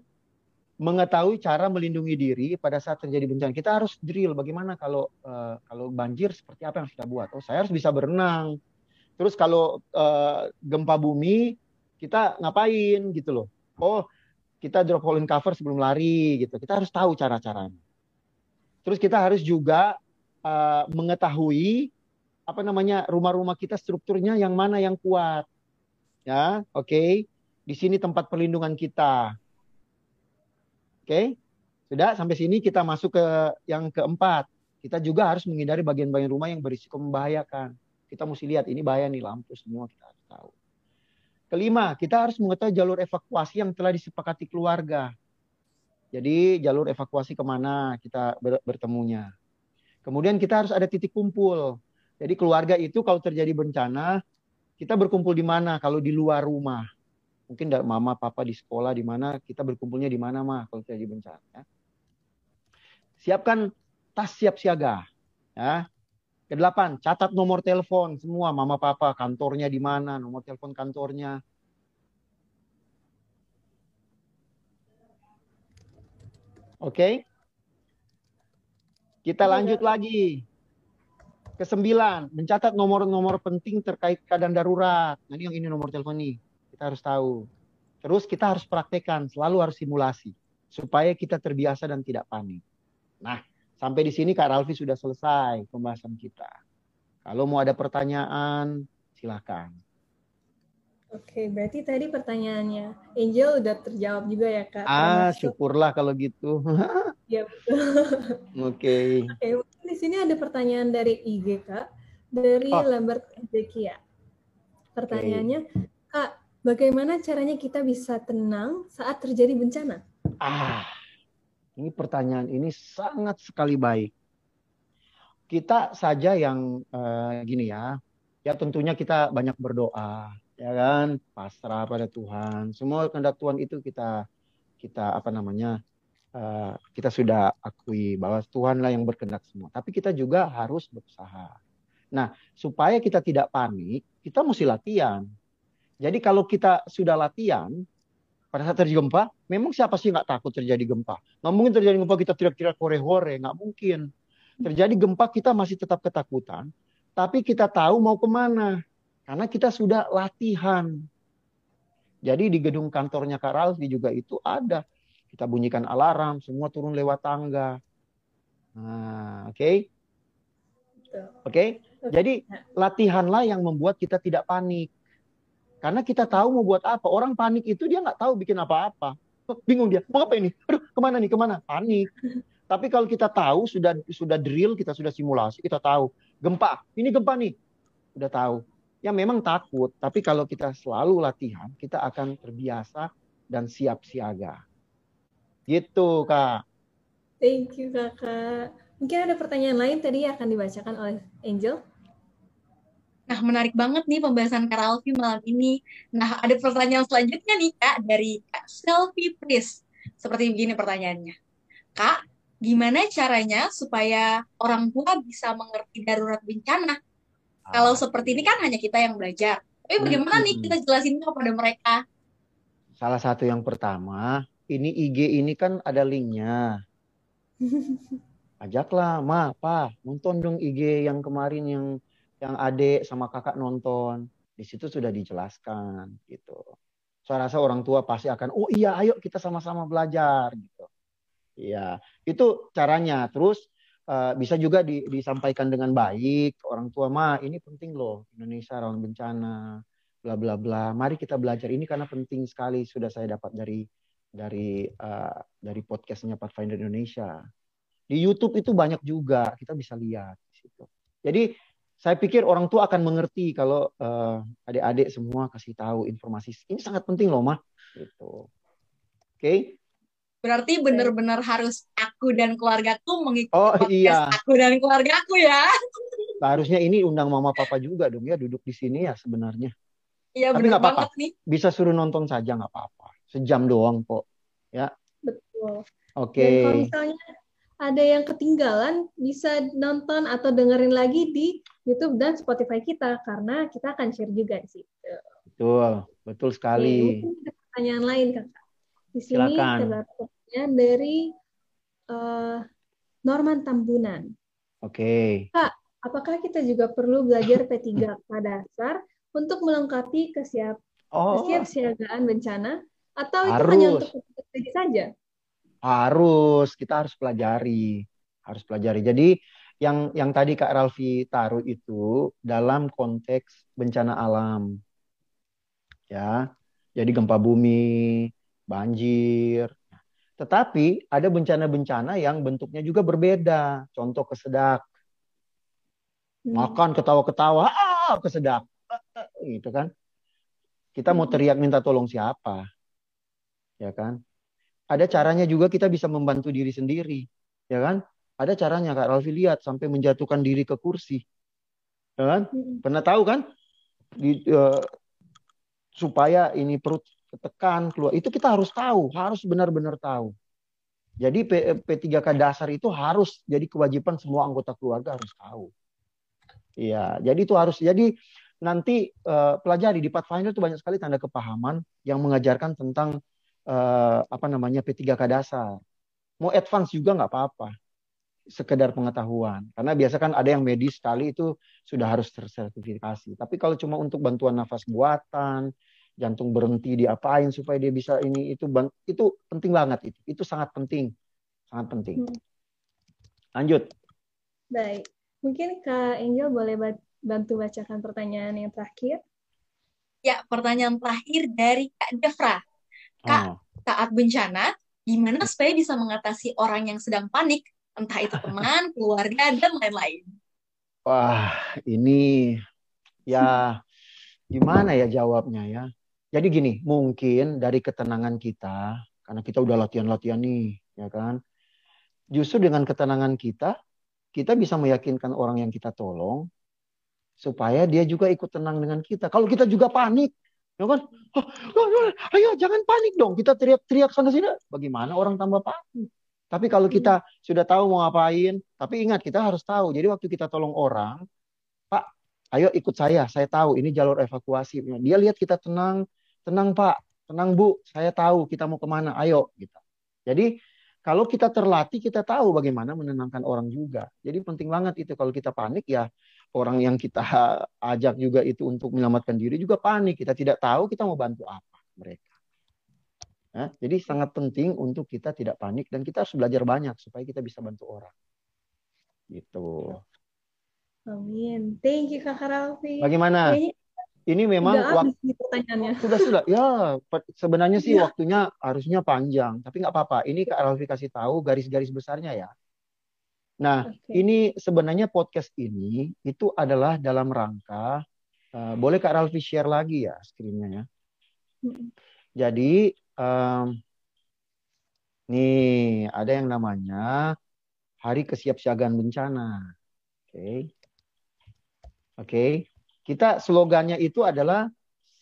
mengetahui cara melindungi diri pada saat terjadi bencana. Kita harus drill bagaimana kalau uh, kalau banjir seperti apa yang harus kita buat. Oh, saya harus bisa berenang. Terus kalau uh, gempa bumi kita ngapain gitu loh. Oh, kita drop hole in cover sebelum lari gitu. Kita harus tahu cara-caranya. Terus kita harus juga uh, mengetahui apa namanya rumah-rumah kita strukturnya yang mana yang kuat. Ya, oke. Okay? Di sini tempat perlindungan kita. Oke. Okay? Sudah sampai sini kita masuk ke yang keempat. Kita juga harus menghindari bagian-bagian rumah yang berisiko membahayakan. Kita mesti lihat ini bahaya nih lampu semua kita harus tahu. Kelima, kita harus mengetahui jalur evakuasi yang telah disepakati keluarga. Jadi jalur evakuasi ke mana kita bertemunya. Kemudian kita harus ada titik kumpul. Jadi keluarga itu kalau terjadi bencana, kita berkumpul di mana? Kalau di luar rumah. Mungkin mama, papa di sekolah, di mana kita berkumpulnya di mana mah kalau terjadi bencana. Ya. Siapkan tas siap siaga. Ya. Kedelapan, catat nomor telepon semua mama papa, kantornya di mana, nomor telepon kantornya. Oke. Okay? Kita lanjut lagi. Kesembilan, mencatat nomor-nomor penting terkait keadaan darurat. Nah, ini yang ini nomor telepon nih. Kita harus tahu. Terus kita harus praktekkan, selalu harus simulasi. Supaya kita terbiasa dan tidak panik. Nah, Sampai di sini Kak Ralfi sudah selesai pembahasan kita. Kalau mau ada pertanyaan, silahkan. Oke, berarti tadi pertanyaannya Angel udah terjawab juga ya kak? Ah, syukurlah kalau gitu. Iya betul. Oke. Oke, mungkin di sini ada pertanyaan dari IG kak, dari oh. Lambert Ezekia. Pertanyaannya, okay. kak, bagaimana caranya kita bisa tenang saat terjadi bencana? Ah, ini pertanyaan ini sangat sekali baik. Kita saja yang uh, gini ya, ya tentunya kita banyak berdoa, ya kan, pasrah pada Tuhan. Semua kehendak Tuhan itu kita kita apa namanya uh, kita sudah akui bahwa Tuhanlah yang berkehendak semua. Tapi kita juga harus berusaha. Nah, supaya kita tidak panik, kita mesti latihan. Jadi kalau kita sudah latihan, pada saat terjadi gempa, memang siapa sih nggak takut terjadi gempa? Nggak mungkin terjadi gempa kita teriak-teriak hore-hore, nggak mungkin. Terjadi gempa kita masih tetap ketakutan, tapi kita tahu mau ke mana. Karena kita sudah latihan. Jadi di gedung kantornya Kak Ralfi juga itu ada. Kita bunyikan alarm, semua turun lewat tangga. Nah, oke. Okay? Oke. Okay? Jadi latihanlah yang membuat kita tidak panik. Karena kita tahu mau buat apa. Orang panik itu dia nggak tahu bikin apa-apa. Bingung dia, mau apa ini? Aduh, ke mana nih, ke mana? Panik. Tapi kalau kita tahu, sudah sudah drill, kita sudah simulasi, kita tahu. Gempa, ini gempa nih. Udah tahu. Ya memang takut, tapi kalau kita selalu latihan, kita akan terbiasa dan siap siaga. Gitu, Kak. Thank you, Kakak. Mungkin ada pertanyaan lain tadi akan dibacakan oleh Angel. Nah, menarik banget nih pembahasan Kak Ralfi malam ini. Nah, ada pertanyaan selanjutnya nih, Kak, dari Kak Selfie Pris. Seperti begini pertanyaannya. Kak, gimana caranya supaya orang tua bisa mengerti darurat bencana? Ah. Kalau seperti ini kan hanya kita yang belajar. Tapi bagaimana hmm. nih kita jelasin kepada mereka? Salah satu yang pertama, ini IG ini kan ada linknya. Ajaklah, ma, pa, nonton dong IG yang kemarin yang yang adik sama kakak nonton. Di situ sudah dijelaskan gitu. Saya rasa orang tua pasti akan oh iya ayo kita sama-sama belajar gitu. Iya. Itu caranya. Terus uh, bisa juga di, disampaikan dengan baik. Orang tua mah ini penting loh Indonesia rawan bencana bla bla bla. Mari kita belajar ini karena penting sekali. Sudah saya dapat dari dari uh, dari podcastnya Pathfinder Indonesia. Di YouTube itu banyak juga. Kita bisa lihat situ. Jadi saya pikir orang tua akan mengerti kalau uh, adik-adik semua kasih tahu informasi ini sangat penting loh mah gitu oke okay? berarti benar-benar harus aku dan keluargaku mengikuti oh, iya. aku dan keluargaku ya harusnya ini undang mama papa juga dong ya duduk di sini ya sebenarnya Iya benar banget apa-apa. nih. Bisa suruh nonton saja nggak apa-apa. Sejam doang kok. Ya. Betul. Oke. Okay. kalau misalnya ada yang ketinggalan bisa nonton atau dengerin lagi di YouTube dan Spotify kita karena kita akan share juga di situ. Betul, betul sekali. Ada pertanyaan lain kakak. Di sini ada pertanyaan dari uh, Norman Tambunan. Oke. Okay. Kak, apakah kita juga perlu belajar P3K dasar untuk melengkapi kesiap oh. kesiapsiagaan bencana atau itu Harus. hanya untuk saja? Harus, kita harus pelajari, harus pelajari. Jadi yang yang tadi Kak Ralfi taruh itu dalam konteks bencana alam. Ya. Jadi gempa bumi, banjir. Tetapi ada bencana-bencana yang bentuknya juga berbeda. Contoh kesedak. Hmm. Makan ketawa-ketawa, ah, kesedak. Gitu kan. Kita mau hmm. teriak minta tolong siapa? Ya kan? Ada caranya juga kita bisa membantu diri sendiri. Ya kan? Ada caranya Kak Ralfi lihat sampai menjatuhkan diri ke kursi. Ya kan? Pernah tahu kan? Di, uh, supaya ini perut ketekan keluar. Itu kita harus tahu, harus benar-benar tahu. Jadi P, P3K dasar itu harus jadi kewajiban semua anggota keluarga harus tahu. Iya, jadi itu harus jadi nanti uh, pelajari di Pathfinder itu banyak sekali tanda kepahaman yang mengajarkan tentang uh, apa namanya P3K dasar. Mau advance juga nggak apa-apa sekedar pengetahuan. Karena biasa kan ada yang medis sekali itu sudah harus tersertifikasi. Tapi kalau cuma untuk bantuan nafas buatan, jantung berhenti diapain supaya dia bisa ini itu itu penting banget itu. Itu sangat penting. Sangat penting. Hmm. Lanjut. Baik. Mungkin Kak Angel boleh bantu bacakan pertanyaan yang terakhir. Ya, pertanyaan terakhir dari Kak Devra. Kak, oh. saat bencana, gimana supaya bisa mengatasi orang yang sedang panik, entah itu teman, keluarga, dan lain-lain? Wah, ini ya gimana ya jawabnya ya. Jadi gini, mungkin dari ketenangan kita, karena kita udah latihan-latihan nih, ya kan. Justru dengan ketenangan kita, kita bisa meyakinkan orang yang kita tolong supaya dia juga ikut tenang dengan kita. Kalau kita juga panik, ya kan? Oh, oh, oh, ayo jangan panik dong. Kita teriak-teriak sana sini. Bagaimana orang tambah panik? Tapi kalau kita sudah tahu mau ngapain, tapi ingat kita harus tahu. Jadi waktu kita tolong orang, Pak, ayo ikut saya. Saya tahu ini jalur evakuasi. Dia lihat kita tenang, tenang Pak, tenang Bu. Saya tahu kita mau ke mana. Ayo gitu. Jadi kalau kita terlatih, kita tahu bagaimana menenangkan orang juga. Jadi penting banget itu kalau kita panik ya orang yang kita ajak juga itu untuk menyelamatkan diri juga panik. Kita tidak tahu kita mau bantu apa mereka. Ya, jadi sangat penting untuk kita tidak panik dan kita harus belajar banyak supaya kita bisa bantu orang. Gitu. Amin. Thank you Kak Ralfi. Bagaimana? Kayaknya ini memang waktu. Sudah sudah. Ya, sebenarnya sih ya. waktunya harusnya panjang, tapi nggak apa-apa. Ini Kak Ralfi kasih tahu garis-garis besarnya ya. Nah, okay. ini sebenarnya podcast ini itu adalah dalam rangka uh, boleh Kak Ralfi share lagi ya screen-nya ya. Hmm. Jadi um, nih ada yang namanya Hari Kesiapsiagaan Bencana. Oke. Okay. Oke. Okay. Kita slogannya itu adalah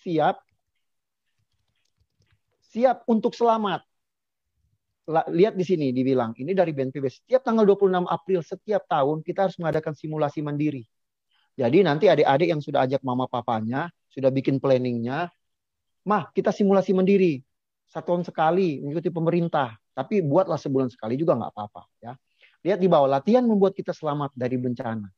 siap siap untuk selamat. Lihat di sini dibilang, ini dari BNPB. Setiap tanggal 26 April setiap tahun kita harus mengadakan simulasi mandiri. Jadi nanti adik-adik yang sudah ajak mama papanya, sudah bikin planningnya, mah kita simulasi mandiri. Satu tahun sekali mengikuti pemerintah. Tapi buatlah sebulan sekali juga nggak apa-apa. ya. Lihat di bawah, latihan membuat kita selamat dari bencana.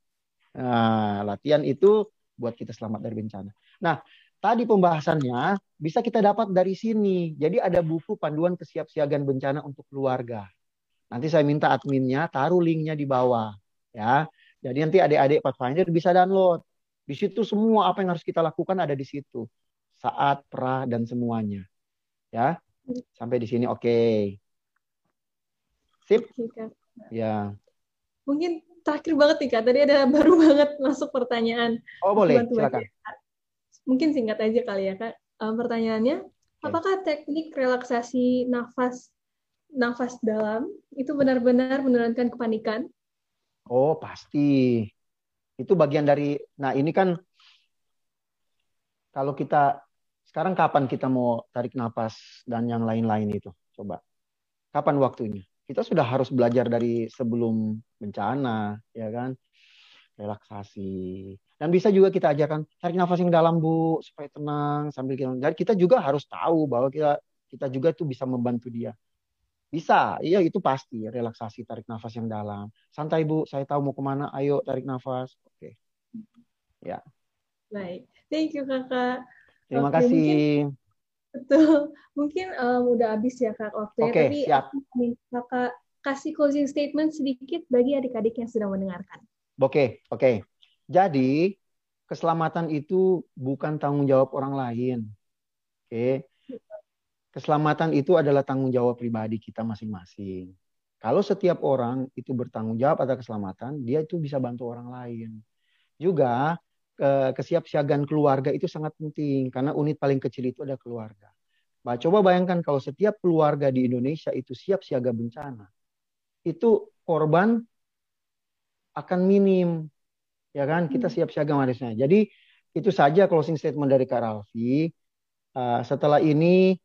Nah, latihan itu buat kita selamat dari bencana. Nah, tadi pembahasannya bisa kita dapat dari sini. Jadi ada buku panduan kesiapsiagaan bencana untuk keluarga. Nanti saya minta adminnya taruh linknya di bawah, ya. Jadi nanti adik-adik Pathfinder bisa download. Di situ semua apa yang harus kita lakukan ada di situ. Saat, pra, dan semuanya. Ya. Sampai di sini oke. Okay. Sip. Ya. Mungkin terakhir banget nih Kak. Tadi ada baru banget masuk pertanyaan. Oh boleh, Bantu silakan. Mungkin singkat aja kali ya Kak. Um, pertanyaannya, okay. apakah teknik relaksasi nafas nafas dalam itu benar-benar menurunkan kepanikan? Oh pasti. Itu bagian dari, nah ini kan kalau kita sekarang kapan kita mau tarik nafas dan yang lain-lain itu? Coba. Kapan waktunya? kita sudah harus belajar dari sebelum bencana, ya kan? Relaksasi. Dan bisa juga kita ajarkan tarik nafas yang dalam bu supaya tenang sambil kita. Dan kita juga harus tahu bahwa kita kita juga tuh bisa membantu dia. Bisa, iya itu pasti relaksasi tarik nafas yang dalam. Santai bu, saya tahu mau ke mana, ayo tarik nafas. Oke, ya. Baik, thank you kakak. Terima Oke, kasih. Mungkin Betul. Mungkin um, udah habis ya Kak waktunya, okay, tapi siap. aku minta Kakak kasih closing statement sedikit bagi adik-adik yang sedang mendengarkan. Oke, okay, oke. Okay. Jadi, keselamatan itu bukan tanggung jawab orang lain. Oke. Okay. Keselamatan itu adalah tanggung jawab pribadi kita masing-masing. Kalau setiap orang itu bertanggung jawab atas keselamatan, dia itu bisa bantu orang lain. Juga kesiapsiagaan keluarga itu sangat penting karena unit paling kecil itu ada keluarga. Bah, coba bayangkan kalau setiap keluarga di Indonesia itu siap siaga bencana, itu korban akan minim, ya kan? Kita hmm. siap siaga marisnya. Jadi itu saja closing statement dari Kak Ralfi. Uh, setelah ini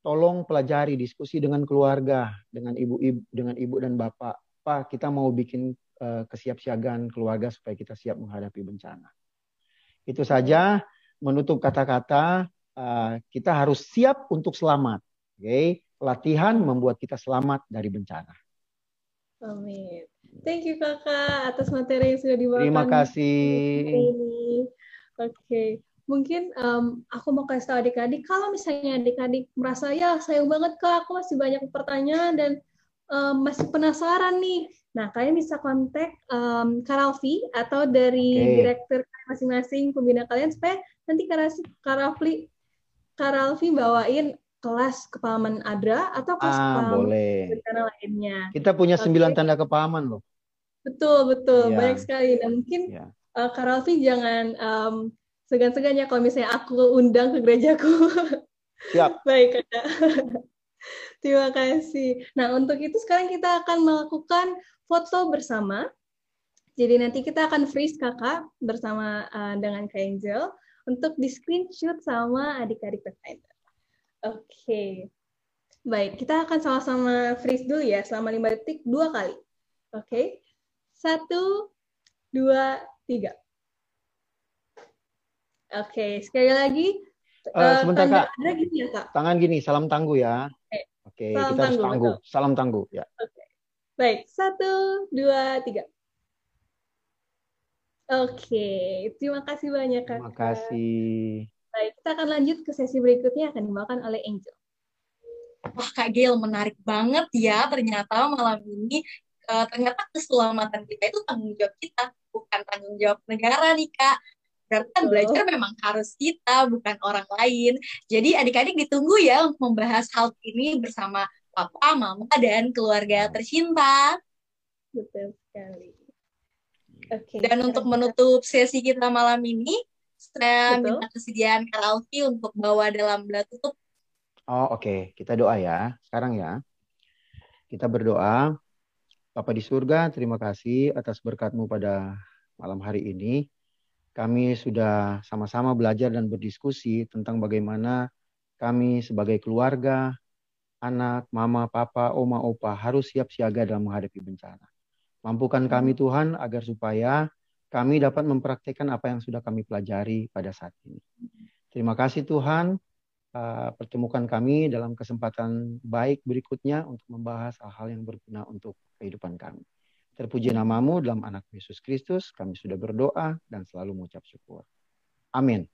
tolong pelajari diskusi dengan keluarga, dengan ibu-ibu, dengan ibu dan bapak. Pak, kita mau bikin uh, kesiapsiagaan keluarga supaya kita siap menghadapi bencana. Itu saja menutup kata-kata uh, kita harus siap untuk selamat. Oke, okay? latihan membuat kita selamat dari bencana. Amin. Thank you kakak atas materi yang sudah dibawakan. Terima kasih. Oke, okay. mungkin um, aku mau kasih tahu adik-adik kalau misalnya adik-adik merasa ya sayang banget kak, aku masih banyak pertanyaan dan um, masih penasaran nih, nah kalian bisa kontak um, Karalfi atau dari okay. direktur masing-masing pembina kalian supaya nanti Karalfi Karalfi bawain kelas kepahaman ADRA atau kelas ah, kepahaman bencana lainnya. Kita punya sembilan tanda kepahaman loh. Betul betul ya. banyak sekali. Nah mungkin ya. uh, Karalfi jangan um, segan-segan ya kalau misalnya aku undang ke gerejaku. Siap. Baik ada. Terima kasih. Nah, untuk itu sekarang kita akan melakukan foto bersama. Jadi nanti kita akan freeze kakak bersama uh, dengan Kak Angel untuk di screenshot sama adik-adik Pathfinder. Oke. Okay. Baik, kita akan sama-sama freeze dulu ya selama lima detik dua kali. Oke. Okay. Satu, dua, tiga. Oke, okay. sekali lagi Uh, sebentar kak. gini ya kak. Tangan gini, salam tangguh ya. Oke, okay. Okay, kita harus tangguh. Betul. Salam tangguh ya. Oke. Okay. Baik, satu, dua, tiga. Oke, terima kasih banyak kak. Terima kasih. Baik, kita akan lanjut ke sesi berikutnya akan dibawakan oleh Angel. Wah Kak Gail, menarik banget ya ternyata malam ini uh, ternyata keselamatan kita itu tanggung jawab kita, bukan tanggung jawab negara nih Kak. Berarti kan belajar memang harus kita, bukan orang lain. Jadi adik-adik ditunggu ya untuk membahas hal ini bersama papa, mama, dan keluarga tercinta. Betul sekali. Okay. Dan untuk menutup sesi kita malam ini, saya Betul. minta kesediaan Kak Alfi untuk bawa dalam belah tutup. Oh oke, okay. kita doa ya. Sekarang ya. Kita berdoa. Bapak di surga, terima kasih atas berkatmu pada malam hari ini kami sudah sama-sama belajar dan berdiskusi tentang bagaimana kami sebagai keluarga, anak, mama, papa, oma, opa harus siap siaga dalam menghadapi bencana. Mampukan kami Tuhan agar supaya kami dapat mempraktekkan apa yang sudah kami pelajari pada saat ini. Terima kasih Tuhan, uh, pertemukan kami dalam kesempatan baik berikutnya untuk membahas hal-hal yang berguna untuk kehidupan kami. Terpuji namamu dalam anak Yesus Kristus. Kami sudah berdoa dan selalu mengucap syukur. Amin.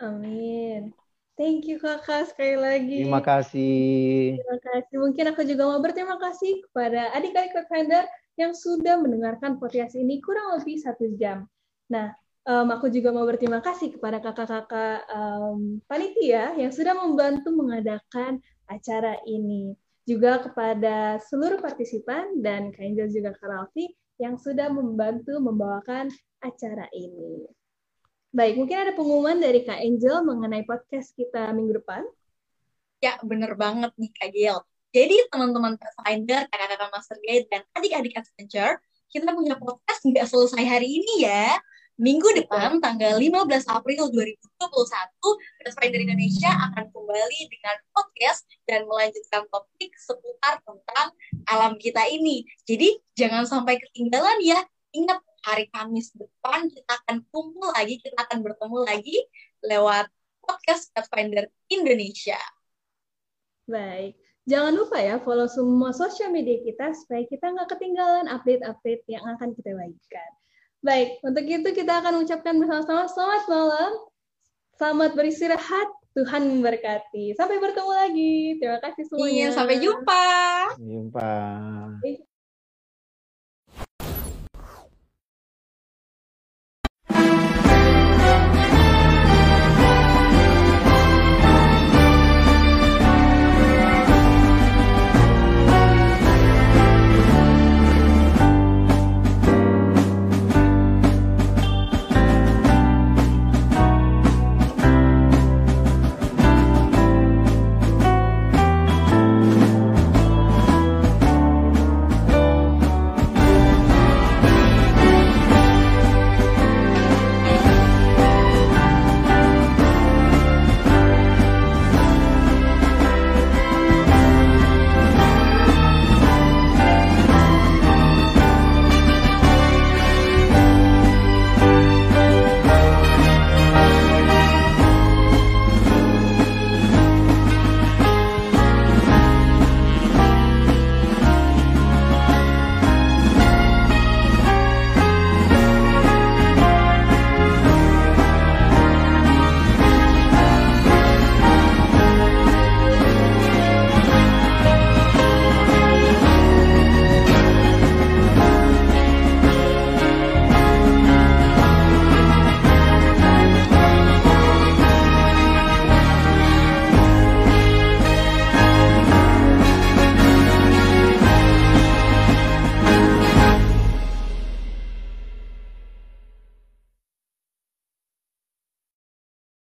Amin. Thank you kakak sekali lagi. Terima kasih. Terima kasih. Mungkin aku juga mau berterima kasih kepada adik-adik Pathfinder yang sudah mendengarkan podcast ini kurang lebih satu jam. Nah, um, aku juga mau berterima kasih kepada kakak-kakak um, panitia yang sudah membantu mengadakan acara ini juga kepada seluruh partisipan dan Kak Angel juga Kak Ralfi yang sudah membantu membawakan acara ini. Baik, mungkin ada pengumuman dari Kak Angel mengenai podcast kita minggu depan. Ya, bener banget nih Kak Gil. Jadi teman-teman Pathfinder, kakak-kakak Master Guide, dan adik-adik Adventure, kita punya podcast nggak selesai hari ini ya. Minggu depan, tanggal 15 April 2021, Pathfinder Indonesia akan kembali dengan podcast dan melanjutkan topik seputar tentang alam kita ini. Jadi, jangan sampai ketinggalan ya. Ingat, hari Kamis depan kita akan kumpul lagi, kita akan bertemu lagi lewat podcast Pathfinder Indonesia. Baik. Jangan lupa ya follow semua sosial media kita supaya kita nggak ketinggalan update-update yang akan kita bagikan. Baik, untuk itu kita akan mengucapkan bersama-sama selamat malam. Selamat beristirahat. Tuhan memberkati. Sampai bertemu lagi. Terima kasih semuanya. Iya, sampai jumpa. Sampai jumpa.